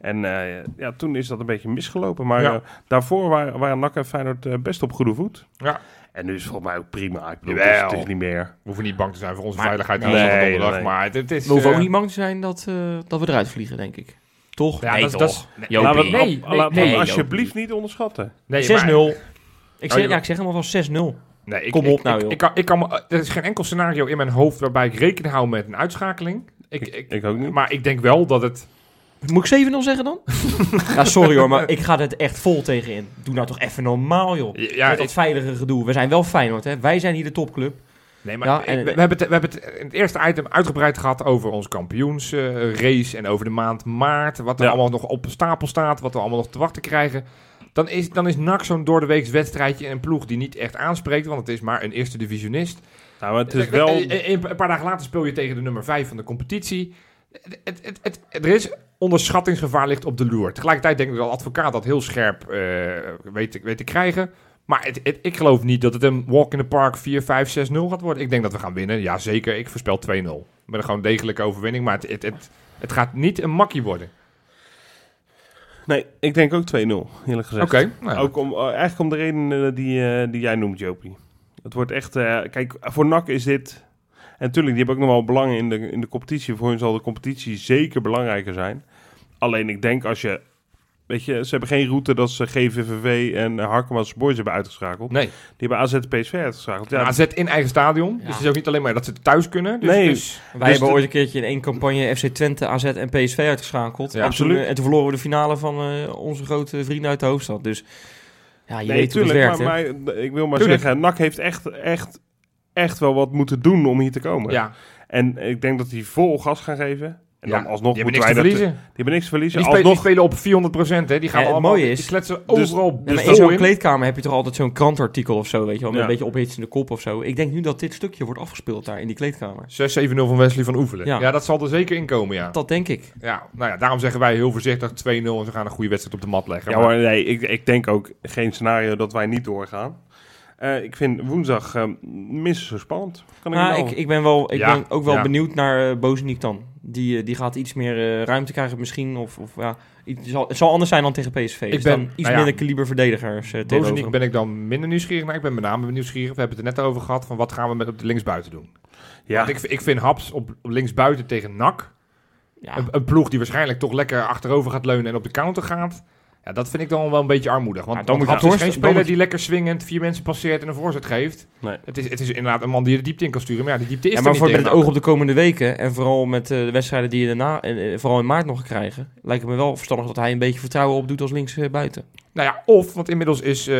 En eh, ja, toen is dat een beetje misgelopen. Maar Ja. daarvoor waren, waren NAC en Feyenoord best op goede voet. Ja. En nu is het volgens mij ook prima. Ik bedoel, Jawel. het is, het is niet meer. We hoeven niet bang te zijn voor onze Maar- veiligheid. nee, aanstaande nee, donderdag, nee. Maar het, het is... We hoeven eh, ook niet bang te zijn dat, eh, dat we eruit vliegen, denk ik. Toch? Ja, nee, dat is- toch? dat Nee, nee, alsjeblieft niet onderschatten. nee, 6-0. maar- Ik Oh, zeg, je- ja, ik zeg helemaal wel 6-0. Nee, ik, Kom ik- op nou, ik, joh. Ik, kan, ik kan, me- er is geen enkel scenario in mijn hoofd waarbij ik rekening hou met een uitschakeling. Ik, ik, Ik ook niet. maar ik denk wel dat het... Moet ik 7-0 zeggen dan? ja, sorry hoor, maar ik ga het echt vol tegenin. Doe nou toch even normaal, joh. Ja, Met dat ik- veilige gedoe. We zijn wel Feyenoord, hè. Wij zijn hier de topclub. Nee, maar Ja, ik- en- we, we hebben het, we hebben het in het eerste item uitgebreid gehad over ons kampioensrace en over de maand maart. Wat er Ja. allemaal nog op stapel staat, wat we allemaal nog te wachten krijgen. Dan is, dan is NAC zo'n door de weeks wedstrijdje en een ploeg die niet echt aanspreekt, want het is maar een eerste divisionist. Nou, maar het is wel... En- en- en Een paar dagen later speel je tegen de nummer 5 van de competitie. het, het, het, er is onderschattingsgevaar ligt op de loer. Tegelijkertijd denk ik dat de advocaat dat heel scherp eh, weet, weet te krijgen. Maar het, het- ik geloof niet dat het een walk in the park 4, 5, 6, 0 gaat worden. Ik denk dat we gaan winnen. Ja, zeker. Ik voorspel 2-0. Met een gewoon degelijke overwinning. Maar het, het, gaat niet een makkie worden. Nee, ik denk ook 2-0, eerlijk gezegd. Oké. nou ja. Ook om, eh, eigenlijk om de reden die, eh, die jij noemt, Jopie. Het wordt echt... kijk, voor NAC is dit... En natuurlijk, die hebben ook nog wel belangen in de, in de competitie. Voor hun zal de competitie zeker belangrijker zijn. Alleen ik denk als je... Weet je, ze hebben geen route dat ze GVVV en Harkema's Boys hebben uitgeschakeld. Nee. Die hebben AZ PSV uitgeschakeld. Ja, AZ in eigen stadion. Ja. Dus het is ook niet alleen maar dat ze thuis kunnen. Dus, Nee. dus- Wij Dus hebben de- ooit een keertje in één campagne FC Twente, AZ en PSV uitgeschakeld. Ja, en, absoluut. eh, en toen verloren we de finale van eh, onze grote vrienden uit de hoofdstad. Dus ja, je nee, weet hoe het werkt, maar, maar ik wil maar Tuurlijk. zeggen, NAC heeft echt, echt, echt wel wat moeten doen om hier te komen. ja, En ik denk dat die vol gas gaan geven. En ja. dan alsnog die hebben moeten niks te dat- verliezen. Die hebben niks te verliezen. Die spelen, die Alsnog, spelen op 400% hè. Die gaan Ja, allemaal... mooie is- die kletsen Dus- overal dus in zo'n kleedkamer heb je toch altijd zo'n krantartikel of zo, weet je wel, met Ja. een beetje ophitsende kop of zo. Ik denk nu dat dit stukje wordt afgespeeld daar in die kleedkamer. 6-7-0 van Wesley van Oefelen. Ja. Ja. dat zal er zeker in komen, ja. Dat denk ik. ja. Nou ja, daarom zeggen wij heel voorzichtig 2-0 en ze gaan een goede wedstrijd op de mat leggen. ja, maar nee, ik, ik denk ook geen scenario dat wij niet doorgaan. Eh, ik vind woensdag eh, minstens zo spannend. Kan ik Maar wel. ik, ik ben, wel, ik Ja, ben ook wel ja. benieuwd naar uh, Bozeniek dan. Die, eh, die gaat iets meer eh, ruimte krijgen misschien. Of, of, ja, het, zal, het zal anders zijn dan tegen PSV. Ik Ik ben- iets nou ja, minder kaliber verdedigers uh, ben ik dan minder nieuwsgierig naar. Ik ben met name nieuwsgierig. We hebben het er net over gehad van wat gaan we met op de linksbuiten doen. ja, Want ik, ik vind Haps op, op linksbuiten tegen NAC. Ja, Een, een ploeg die waarschijnlijk toch lekker achterover gaat leunen en op de counter gaat. Ja, dat vind ik dan wel een beetje armoedig. Want, Ja, dan want moet je Haps is Torst- geen speler moet je- die lekker swingend vier mensen passeert en een voorzet geeft. nee. Het is, het is inderdaad een man die je de diepte in kan sturen. Maar ja, die diepte is ja, er maar niet voor met het oog op de komende weken en vooral met eh, de wedstrijden die je daarna, en eh, vooral in maart nog krijgen, lijkt het me wel verstandig dat hij een beetje vertrouwen opdoet als links eh, buiten. Nou ja, of, want inmiddels is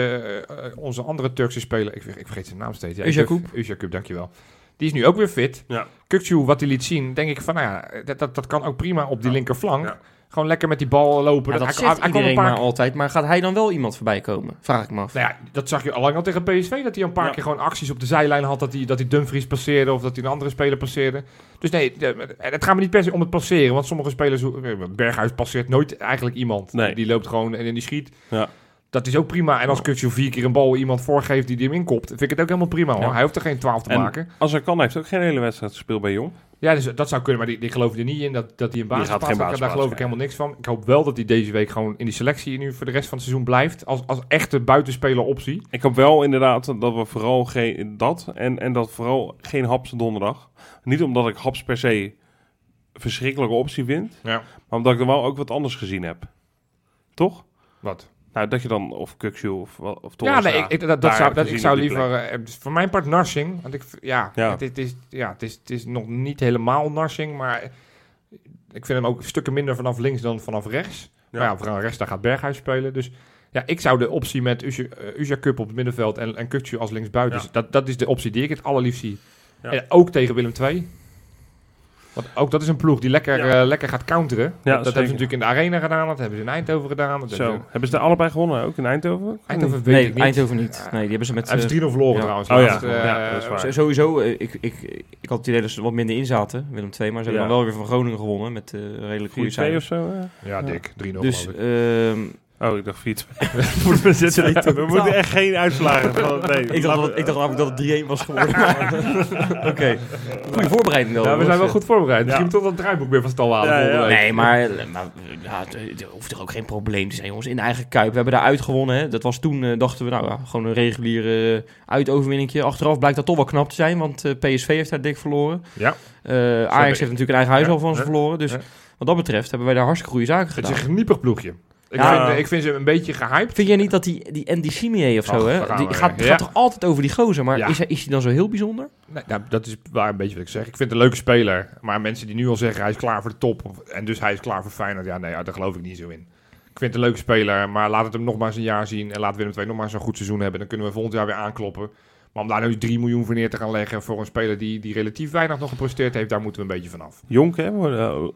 onze andere Turkse speler, ik, ik vergeet zijn naam steeds. Ja, Uzakub. Uzakub, dankjewel. Die is nu ook weer fit. Ja. Kukcu, wat hij liet zien, denk ik van, nou ja, dat, dat, dat kan ook prima op die Ja. linkerflank. Ja. Gewoon lekker met die bal lopen. Ja, dat hij, zegt hij, hij kon een iedereen paar maar altijd, maar gaat hij dan wel iemand voorbij komen? Vraag ik me af. Nou ja, dat zag je al lang al tegen PSV. Dat hij een paar Ja. keer gewoon acties op de zijlijn had. Dat hij, dat hij Dumfries passeerde of dat hij een andere speler passeerde. Dus nee, de- het gaat me niet per se om het passeren. Want sommige spelers, eh, Berghuis passeert nooit eigenlijk iemand. Nee. Die loopt gewoon en die schiet. Ja. Dat is ook prima. En als Kutsu vier keer een bal iemand voorgeeft die die hem inkopt, vind ik het ook helemaal prima hoor. Ja. Hij hoeft er geen twaalf te En maken. Als er kan, heeft hij ook geen hele wedstrijd gespeeld bij Jong. Ja, dus dat zou kunnen, maar die, die geloof er niet in dat, dat hij een Die gaat. Daar geloof ik helemaal niks van. Ik hoop wel dat hij deze week gewoon in die selectie nu voor de rest van het seizoen blijft. Als, als echte buitenspeler optie. Ik hoop wel inderdaad dat we vooral geen dat en, en dat vooral geen Haps donderdag. Niet omdat ik Haps per se verschrikkelijke optie vind, Ja. maar omdat ik er wel ook wat anders gezien heb. Toch? Wat? Nou, dat je dan of Kukshu of, of Ja, Torres, nee, ik, ik- dat, dat zou, dat, ik zou liever... eh, dus voor mijn part Narsing. Want ik, ja, Ja. Het, het is, ja het, is, het is nog niet helemaal Narsing, maar ik vind hem ook stukken minder vanaf links dan vanaf rechts. Ja. Maar ja, vanaf rechts daar gaat Berghuis spelen. Dus ja, ik zou de optie met Uja Cup op het middenveld en, en als linksbuiten... Ja. dus Dat, dat is de optie die ik het allerliefst zie. Ja. En ook tegen Willem II. Want ook dat is een ploeg die lekker, Ja. eh, lekker gaat counteren. dat dat hebben ze natuurlijk in de Arena gedaan, dat hebben ze in Eindhoven gedaan. Dat Zo, hebben ze- hebben ze daar allebei gewonnen, ook in Eindhoven? Eindhoven weet nee, ik niet. Eindhoven niet. Nee, die hebben ze met... Hebben eh, ze 3-0 verloren ja. trouwens. Oh ja, laatst, eh, ja, dat is waar. Z- Sowieso, ik, ik, ik had het idee dat ze er wat minder in zaten, Willem II. Maar ze hebben wel weer van Groningen gewonnen met eh redelijk goede 4-2 of cijfers. zo? Ja, dik. 3-0 Dus ehm, Oh, ik dacht 4-2. we moeten echt geen uitslagen van... Nee, ik, dacht dat, we- ik dacht namelijk dat het 3-1 was geworden. Oké, goede voorbereiding wel. ja, we zijn wel goed voorbereid. Ja. Misschien toch dat het draaiboek weer van stal halen Ja, ja. volgende week. Nee, maar, maar ja, het, het hoeft toch ook geen probleem te zijn, jongens. In de eigen kuip. We hebben daar uitgewonnen. Hè. Dat was toen, eh, dachten we, nou ja, gewoon een reguliere uh, uitoverwinningje. Achteraf blijkt dat toch wel knap te zijn, want eh, PSV heeft daar dik verloren. Ja. Eh, Ajax heeft natuurlijk een eigen huis Ja, al van ze ja, verloren. Dus ja. wat dat betreft hebben wij daar hartstikke goede zaken Het gedaan. is een geniepig ploegje. Ik, Ja. vind, ik vind ze een beetje gehyped. Vind jij niet dat die, die Andy Simier of zo, Och, hè? Die gaat, weer. gaat Ja. toch altijd over die gozer, maar Ja. is, hij, is hij dan zo heel bijzonder? Nee, nou, dat is waar een beetje wat ik zeg. Ik vind het een leuke speler. Maar mensen die nu al zeggen hij is klaar voor de top. Of, en dus hij is klaar voor Feyenoord. Ja, nee, daar geloof ik niet zo in. Ik vind het een leuke speler. Maar laat het hem nog maar eens een jaar zien. En laat Willem II nog maar eens een goed seizoen hebben. Dan kunnen we volgend jaar weer aankloppen. Maar om daar nu 3 miljoen voor neer te gaan leggen voor een speler die, die relatief weinig nog gepresteerd heeft, daar moeten we een beetje vanaf. Jonk, hè?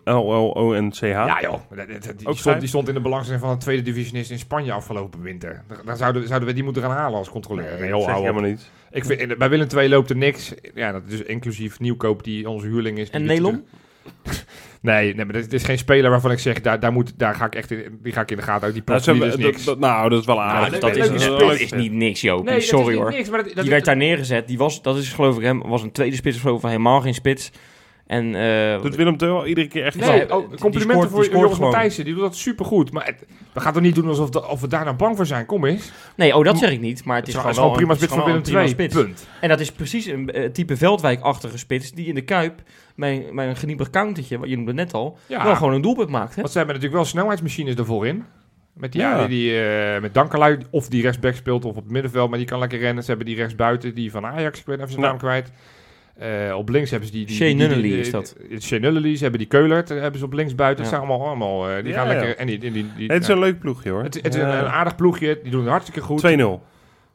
L-L-O-N-C-H. Ja joh, dat- dat- dat- die, Ook stond, vrij? die stond in de belangstelling van een tweede divisionist in Spanje afgelopen winter. Daar, daar zouden, zouden we die moeten gaan halen als controleur. Nee, dat joh, zeg helemaal niet. Ik vind, bij Willem II loopt er niks. Ja, dat is inclusief nieuwkoop die onze huurling is. die En Nelom? Nee, nee maar dit is geen speler waarvan ik zeg, daar, daar, moet, daar ga ik echt in, die ga ik in de gaten houden. Die Nou, is hebben- niks. dat- dat- nou, dat is wel Nou, aardig. dat, dat is, is niet niks, Joop. Nee, Sorry hoor. niks, maar dat, dat Die werd daar neergezet. Die was, dat is geloof ik hem, was een tweede spits of zo, van helemaal geen spits. En eh, Doet Willem iedere keer echt Nee, oh, die complimenten scoort- voor die scoort Joris gewoon. Matthijssen. Die doet dat supergoed. Maar het, we gaan toch niet doen alsof de- of we daar nou bang voor zijn. Kom eens. nee, oh dat zeg ik niet, maar het Het is gewoon gewoon wel prima een- spits van Willem een II. spits. Punt. En dat is precies een eh, type Veldwijk-achtige spits die in de Kuip, mijn, mijn geniepig countertje, wat je noemde net al, Ja. wel gewoon een doelpunt maakt. Hè? Want ze hebben natuurlijk wel snelheidsmachines ervoor in. Met die, Ja. die eh, met Dankerlui, of die rechtsback speelt of op het middenveld, maar die kan lekker rennen. Ze hebben die rechtsbuiten, die van Ajax, ik weet even zijn Ja. naam kwijt. Eh, op links hebben ze die... die Shea die- die- Nunnally die- is dat. die- Shea Nunnally, ze hebben die Keulert, eh, hebben ze op links buiten. Ja. Dat zijn allemaal, allemaal eh, die Ja, gaan ja. lekker... En die, die, die, die- Het is een leuk ploegje hoor. het, het is een, een aardig ploegje, die doen het hartstikke goed. 2-0.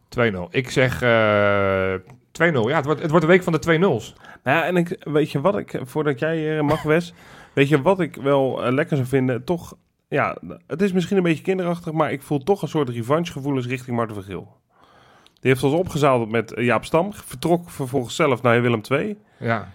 2-0. Ik zeg eh 2-0. Ja, het wordt, het wordt een week van de 2-0's. Nou ja, en ik, weet je wat ik, voordat jij eh, mag Wes, weet je wat ik wel lekker zou vinden? Toch, ja, het is misschien een beetje kinderachtig, maar ik voel toch een soort revanchegevoelens richting Marten Vergil. Die heeft ons opgezadeld met eh, Jaap Stam, vertrok vervolgens zelf naar Willem II. Ja.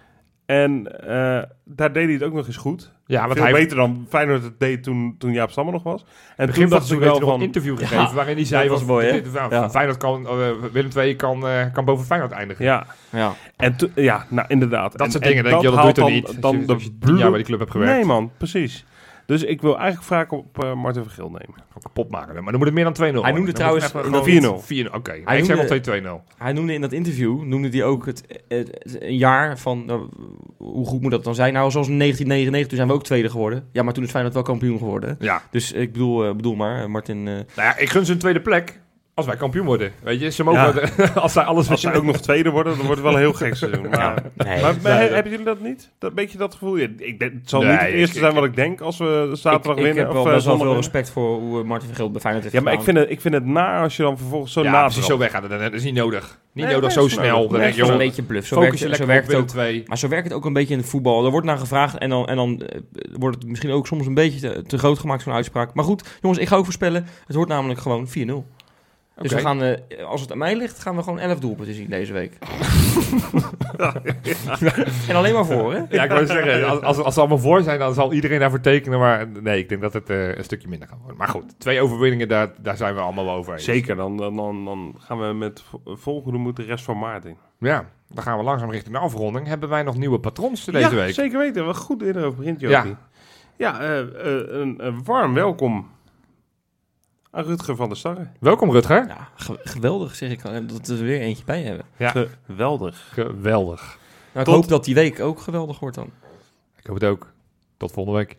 En eh, daar deed hij het ook nog eens goed. Ja, want Veel hij beter dan Feyenoord het deed toen, toen Jaap Stam er nog was. En begin toen dacht ik wel van... een interview Ja, gegeven waarin hij zei... dat was mooi, hè? Ja. Feyenoord kan, eh, Willem II kan, eh, kan boven Feyenoord eindigen. Ja, Ja. en ja, nou inderdaad. Dat En- soort en dingen, denk je, dat doe je haalt toch dan- niet? Als je- Dan de als je tien jaar bij club hebt gewerkt. Nee man, precies. Dus ik wil eigenlijk vragen op eh Marten Vergil nemen. Gewoon kapot maken. Maar dan moet het meer dan 2-0 Hij worden. noemde Dan trouwens even in gewoon dat 4-0. Oké, Hij ik zeg noemde- al 2-2-0. Hij noemde in dat interview, noemde hij ook het, het- het- een jaar van, nou, hoe goed moet dat dan zijn? Nou, zoals in 1999, toen zijn we ook tweede geworden. Ja, maar toen is Feyenoord wel kampioen geworden. Ja. Dus ik bedoel, eh, bedoel maar, eh, Martin... eh, Nou ja, ik gun ze een tweede plek als wij kampioen worden. Weet je, ze mogen... als zij alles Als winnen. ook nog tweede worden, dan wordt het wel een heel gek seizoen. Maar, nee, maar, maar Nee. hebben jullie dat niet? Dat beetje dat gevoel? Ja, Ik denk, het zal Nee, niet het eerste ik- zijn wat ik denk als we zaterdag ik, ik winnen. heb wel of, eh, best wel zondag veel winnen. respect voor hoe eh, Martin Vergil bij Feyenoord heeft Ja, maar ik vind, het, ik vind het naar als je dan vervolgens zo ja, na precies zo weggaan. Dat, dat is niet nodig. Niet Nee, nodig nee, zo snel. Dat is een beetje bluff. Zo werkt, focus je zo werkt het ook. 2. Maar zo werkt het ook een beetje in het voetbal. Er wordt naar gevraagd en dan, en dan eh, wordt het misschien ook soms een beetje te, te groot gemaakt, zo'n uitspraak. Maar goed, jongens, ik ga ook voorspellen. Het wordt namelijk gewoon 4-0. Dus we gaan, eh, als het aan mij ligt, gaan we gewoon 11 doelpunten zien deze week. en alleen maar voor, hè? Ja, ik wou zeggen, als, als, als ze allemaal voor zijn, dan zal iedereen daarvoor tekenen. Maar nee, ik denk dat het eh, een stukje minder gaat worden. Maar goed, twee overwinningen, daar, daar zijn we allemaal wel over eens. Zeker, dan, dan, dan, dan gaan we met vo- volgende moed de rest van maart in. Ja, dan gaan we langzaam richting de afronding. Hebben wij nog nieuwe patrons deze ja, week? zeker weten. Wat goed erover begint, Ja. Jopie. Ja, eh, eh, een, een warm welkom aan Rutger van der Starre. Welkom Rutger. Ja, ge- geweldig zeg ik. al, Dat we er weer eentje bij hebben. Ja. Geweldig. Geweldig. Nou, ik Tot- hoop dat die week ook geweldig wordt dan. Ik hoop het ook. Tot volgende week.